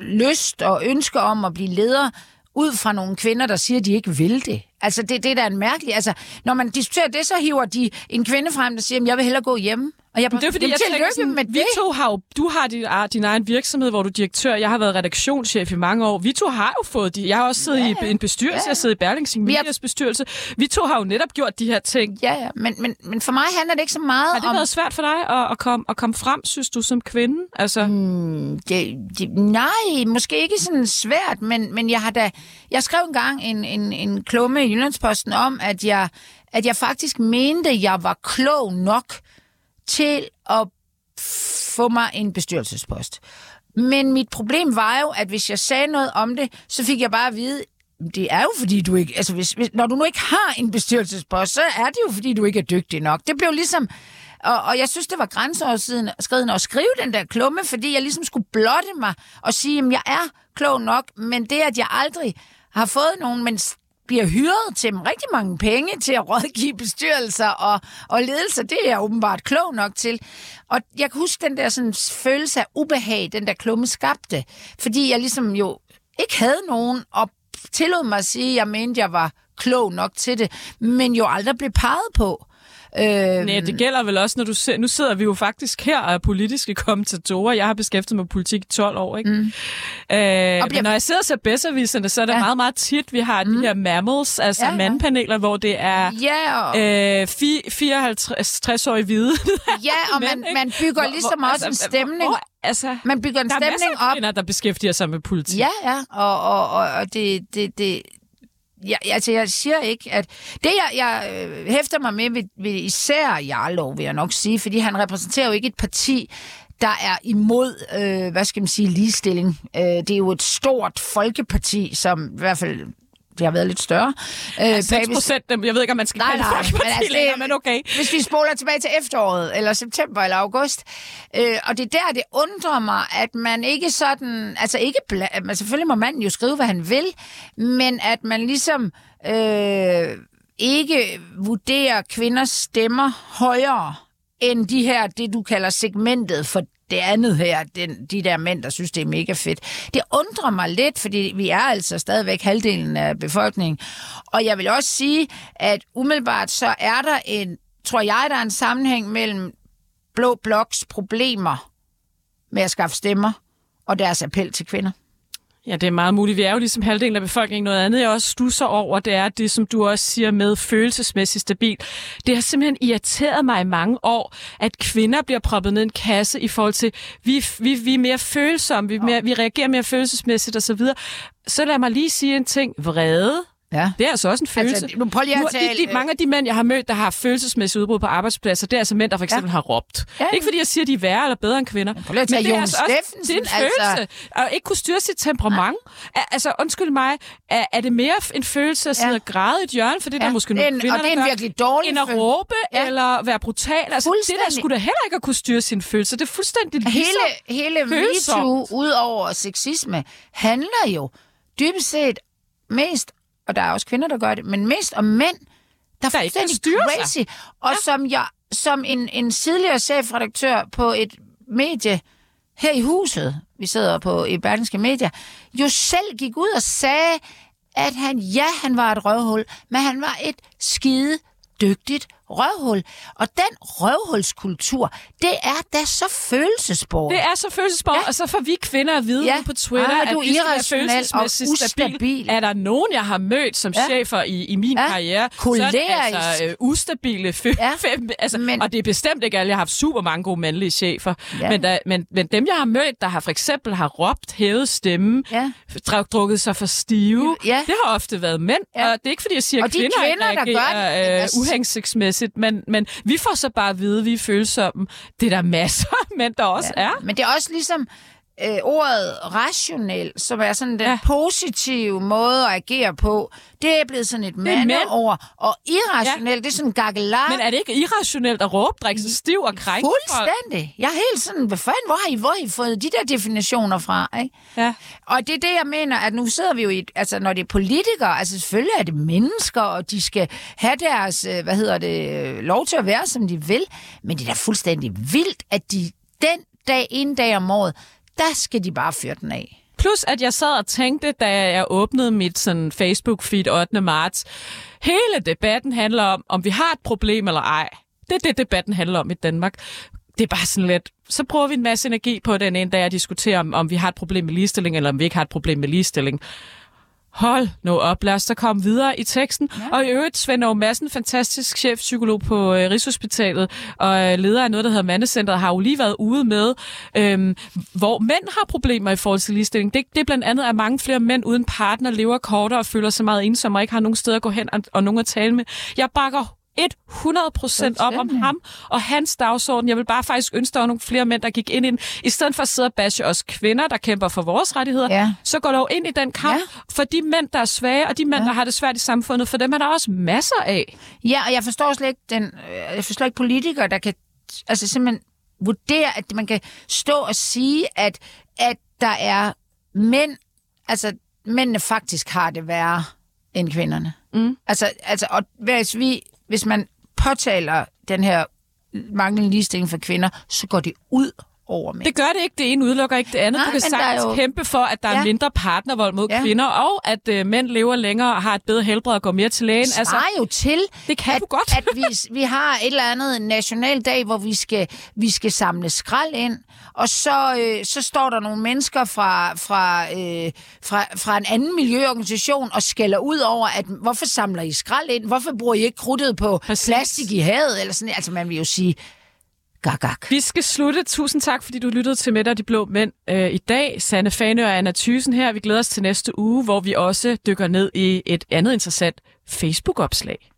lyst og ønsker om at blive leder ud fra nogle kvinder, der siger, at de ikke vil det. Altså, det, det der er en mærkelig... Altså, når man diskuterer det, så hiver de en kvinde frem, der siger, at jeg vil hellere gå hjemme. Og jeg, det er fordi, jeg tænker sådan, med vi det. to har jo, du har din, ah, din egen virksomhed, hvor du er direktør. Jeg har været redaktionschef i mange år. Vi to har jo fået de, jeg har også siddet ja, i en bestyrelse, ja. jeg har siddet i Berlingsing Medias bestyrelse. Vi to har jo netop gjort de her ting. Ja, ja, men, men, men for mig handler det ikke så meget om... Har det om... været svært for dig at, at, komme, at komme frem, synes du, som kvinde? Altså... Mm, det, det, nej, måske ikke sådan svært, men, men jeg har da... Jeg skrev engang en, en, en klumme i Jyllandsposten om, at jeg, at jeg faktisk mente, at jeg var klog nok til at få mig en bestyrelsespost. Men mit problem var jo, at hvis jeg sagde noget om det, så fik jeg bare at vide, det er jo fordi du ikke, altså hvis, hvis, når du nu ikke har en bestyrelsespost, så er det jo fordi du ikke er dygtig nok. Det blev ligesom, og, og jeg synes, det var grænseoverskridende at skrive den der klumme, fordi jeg ligesom skulle blotte mig og sige, at jeg er klog nok, men det, at jeg aldrig har fået nogen, men bliver hyret til rigtig mange penge til at rådgive bestyrelser og, og ledelser. Det er jeg åbenbart klog nok til. Og jeg kan huske den der sådan, følelse af ubehag, den der klumme skabte. Fordi jeg ligesom jo ikke havde nogen, og tillod mig at sige, at jeg mente, at jeg var klog nok til det, men jo aldrig blev peget på. Øh, Nej, det gælder vel også, når du ser, nu sidder vi jo faktisk her af politiske kommentatorer. Jeg har beskæftiget mig med politik i 12 år, ikke? Mm. Øh, bliver... Men når jeg sidder og ser bedserviserne, så er det ja. meget, meget tit, vi har mm. de her mammals, altså ja, ja. mandpaneler, hvor det er og... øh, 54-60-årige hvide. Ja, og man, man bygger hvor, ligesom hvor, også altså, en stemning. Hvor, altså, man bygger en stemning op. Der er der beskæftiger sig med politik. Ja, ja, og, og, og, og det, det, det, jeg, altså, jeg siger ikke, at... Det, jeg, jeg øh, hæfter mig med ved, ved især Jarlov, vil jeg nok sige, fordi han repræsenterer jo ikke et parti, der er imod, øh, hvad skal man sige, ligestilling. Øh, det er jo et stort folkeparti, som i hvert fald det har været lidt større. Ja, 6 procent, jeg ved ikke, om man skal nej, kalde nej, men, altså, længere, men okay. Hvis vi spoler tilbage til efteråret, eller september eller august, øh, og det er der, det undrer mig, at man ikke sådan, altså ikke, men selvfølgelig må manden jo skrive, hvad han vil, men at man ligesom øh, ikke vurderer kvinders stemmer højere end de her, det du kalder segmentet for det andet her, den, de der mænd, der synes, det er mega fedt. Det undrer mig lidt, fordi vi er altså stadigvæk halvdelen af befolkningen. Og jeg vil også sige, at umiddelbart så er der en, tror jeg, der er en sammenhæng mellem Blå Bloks problemer med at skaffe stemmer og deres appel til kvinder. Ja, det er meget muligt. Vi er jo ligesom halvdelen af befolkningen. Noget andet, jeg også stusser over, det er det, som du også siger med følelsesmæssigt stabil. Det har simpelthen irriteret mig i mange år, at kvinder bliver proppet ned i en kasse i forhold til, vi, vi, vi er mere følsomme, vi, mere, vi reagerer mere følelsesmæssigt osv. Så lad mig lige sige en ting. Vrede Ja. Det er altså også en følelse. Altså, nu prøv lige at Nu, tale, de, de, mange af de mænd, jeg har mødt, der har følelsesmæssige udbrud på arbejdspladser, det er altså mænd, der for eksempel ja. har råbt. Ja. Ikke fordi jeg siger, de er værre eller bedre end kvinder. at tage men det er Jon altså også, det er en Steffensen, følelse. altså. At ikke kunne styre sit temperament. Ja. Altså, undskyld mig, er, er det mere en følelse at sidde Ja. og græde i et hjørne, for det Ja. der måske nogle kvinder, og det er en virkelig dårlig End at følelse. råbe Ja. eller være brutal. Altså, det der skulle da heller ikke at kunne styre sine følelser. Det er fuldstændig lige Hele, hele. MeToo, ud over sexisme, handler jo dybest set mest, og der er også kvinder, der gør det, men mest om mænd, der, Der er fuldstændig styre sig. crazy. Og ja. som, jeg, som en, en tidligere chefredaktør på et medie her i huset, vi sidder på i Berlingske Media, jo selv gik ud og sagde, at han, ja, han var et røvhul, men han var et skide dygtigt røvhul. Og den røvhulskultur, det er da så følelsesborg. Det er så følelsesborg, ja. og så får vi kvinder at vide Ja. på Twitter, Ah, at du er vi skal være følelsesmæssigt og stabil. ustabil. Er der nogen, jeg har mødt som Ja. chefer i, i min Ja. karriere, så er det Kolerisk. altså øh, ustabile fø- Ja. fem, altså, Men- Og det er bestemt ikke alle. Jeg har haft super mange gode mandlige chefer. Ja. Men, der, men, men dem, jeg har mødt, der har for eksempel har råbt, hævet stemme, Ja. drukket sig for stive, Ja. det har ofte været mænd. Ja. Og det er ikke, fordi jeg siger, at de kvinder, kvinder, ikke der gør det, øh, uhensigtsmæssigt, men, men vi får så bare at vide, at vi er følsomme. Det er der masser af mænd, der også ja. er. Men det er også ligesom øh, ordet rationel, som er sådan den ja. Positive måde at agere på. Det er blevet sådan et mandeord. Og irrationel, ja. det er sådan gakkelar. Men er det ikke irrationelt at råbe, drikke sig stiv og krænke? Fuldstændig. Jeg er helt sådan, hvad fanden, hvor har I, hvor har I fået de der definitioner fra? Ikke? Ja. Og det er det, jeg mener, at nu sidder vi jo i, altså når det er politikere, altså selvfølgelig er det mennesker, og de skal have deres, øh, hvad hedder det, øh, lov til at være, som de vil, men det er da fuldstændig vildt, at de den dag, en dag om året, der skal de bare fyre den af. Plus, at jeg sad og tænkte, da jeg åbnede mit sådan, Facebook-feed 8. marts, hele debatten handler om, om vi har et problem eller ej. Det er det, debatten handler om i Danmark. Det er bare sådan lidt, så bruger vi en masse energi på den ene dag at diskutere, om, om vi har et problem med ligestilling, eller om vi ikke har et problem med ligestilling. Hold nu op, lad os da komme videre i teksten. Ja. Og i øvrigt, Svend Aage Madsen, fantastisk chefpsykolog på øh, Rigshospitalet, og øh, leder af noget, der hedder Mandecentret, har jo lige været ude med, øhm, hvor mænd har problemer i forhold til ligestilling. Det, det er blandt andet, at mange flere mænd uden partner lever kortere og føler sig meget ensomme og ikke har nogen steder at gå hen og, og nogen at tale med. Jeg bakker 100 procent op om ham og hans dagsorden. Jeg vil bare faktisk ønske, der var nogle flere mænd, der gik ind i den. I stedet for at sidde og bashe os kvinder, der kæmper for vores rettigheder, Ja. så går dog ind i den kamp Ja. for de mænd, der er svage, og de mænd, ja. der har det svært i samfundet. For dem er der også masser af. Ja, og jeg forstår slet ikke, den, øh, jeg forstår ikke politikere, der kan altså simpelthen vurdere, at man kan stå og sige, at, at der er mænd, altså mændene faktisk har det værre end kvinderne. Mm. Altså, altså og hvis, vi, hvis man påtaler den her manglende ligestilling for kvinder, så går det ud over mænd. Det gør det ikke. Det ene udelukker ikke det andet. Nej, du kan sagtens jo- kæmpe for, at der Ja. er mindre partnervold mod Ja. kvinder, og at øh, mænd lever længere og har et bedre helbred og går mere til lægen. altså, svarer jo til, det kan at, du godt. at vi, vi har et eller andet nationaldag, hvor vi skal, vi skal samle skrald ind, og så, øh, så står der nogle mennesker fra, fra, øh, fra, fra en anden miljøorganisation og skælder ud over, at hvorfor samler I skrald ind? Hvorfor bruger I ikke krudtet på Præcis. plastik i havet? Eller sådan, altså man vil jo sige, gak, gak. Vi skal slutte. Tusind tak, fordi du lyttede til Mette og de Blå Mænd øh, i dag. Sanne Fane og Anna Thysen her. Vi glæder os til næste uge, hvor vi også dykker ned i et andet interessant Facebook-opslag.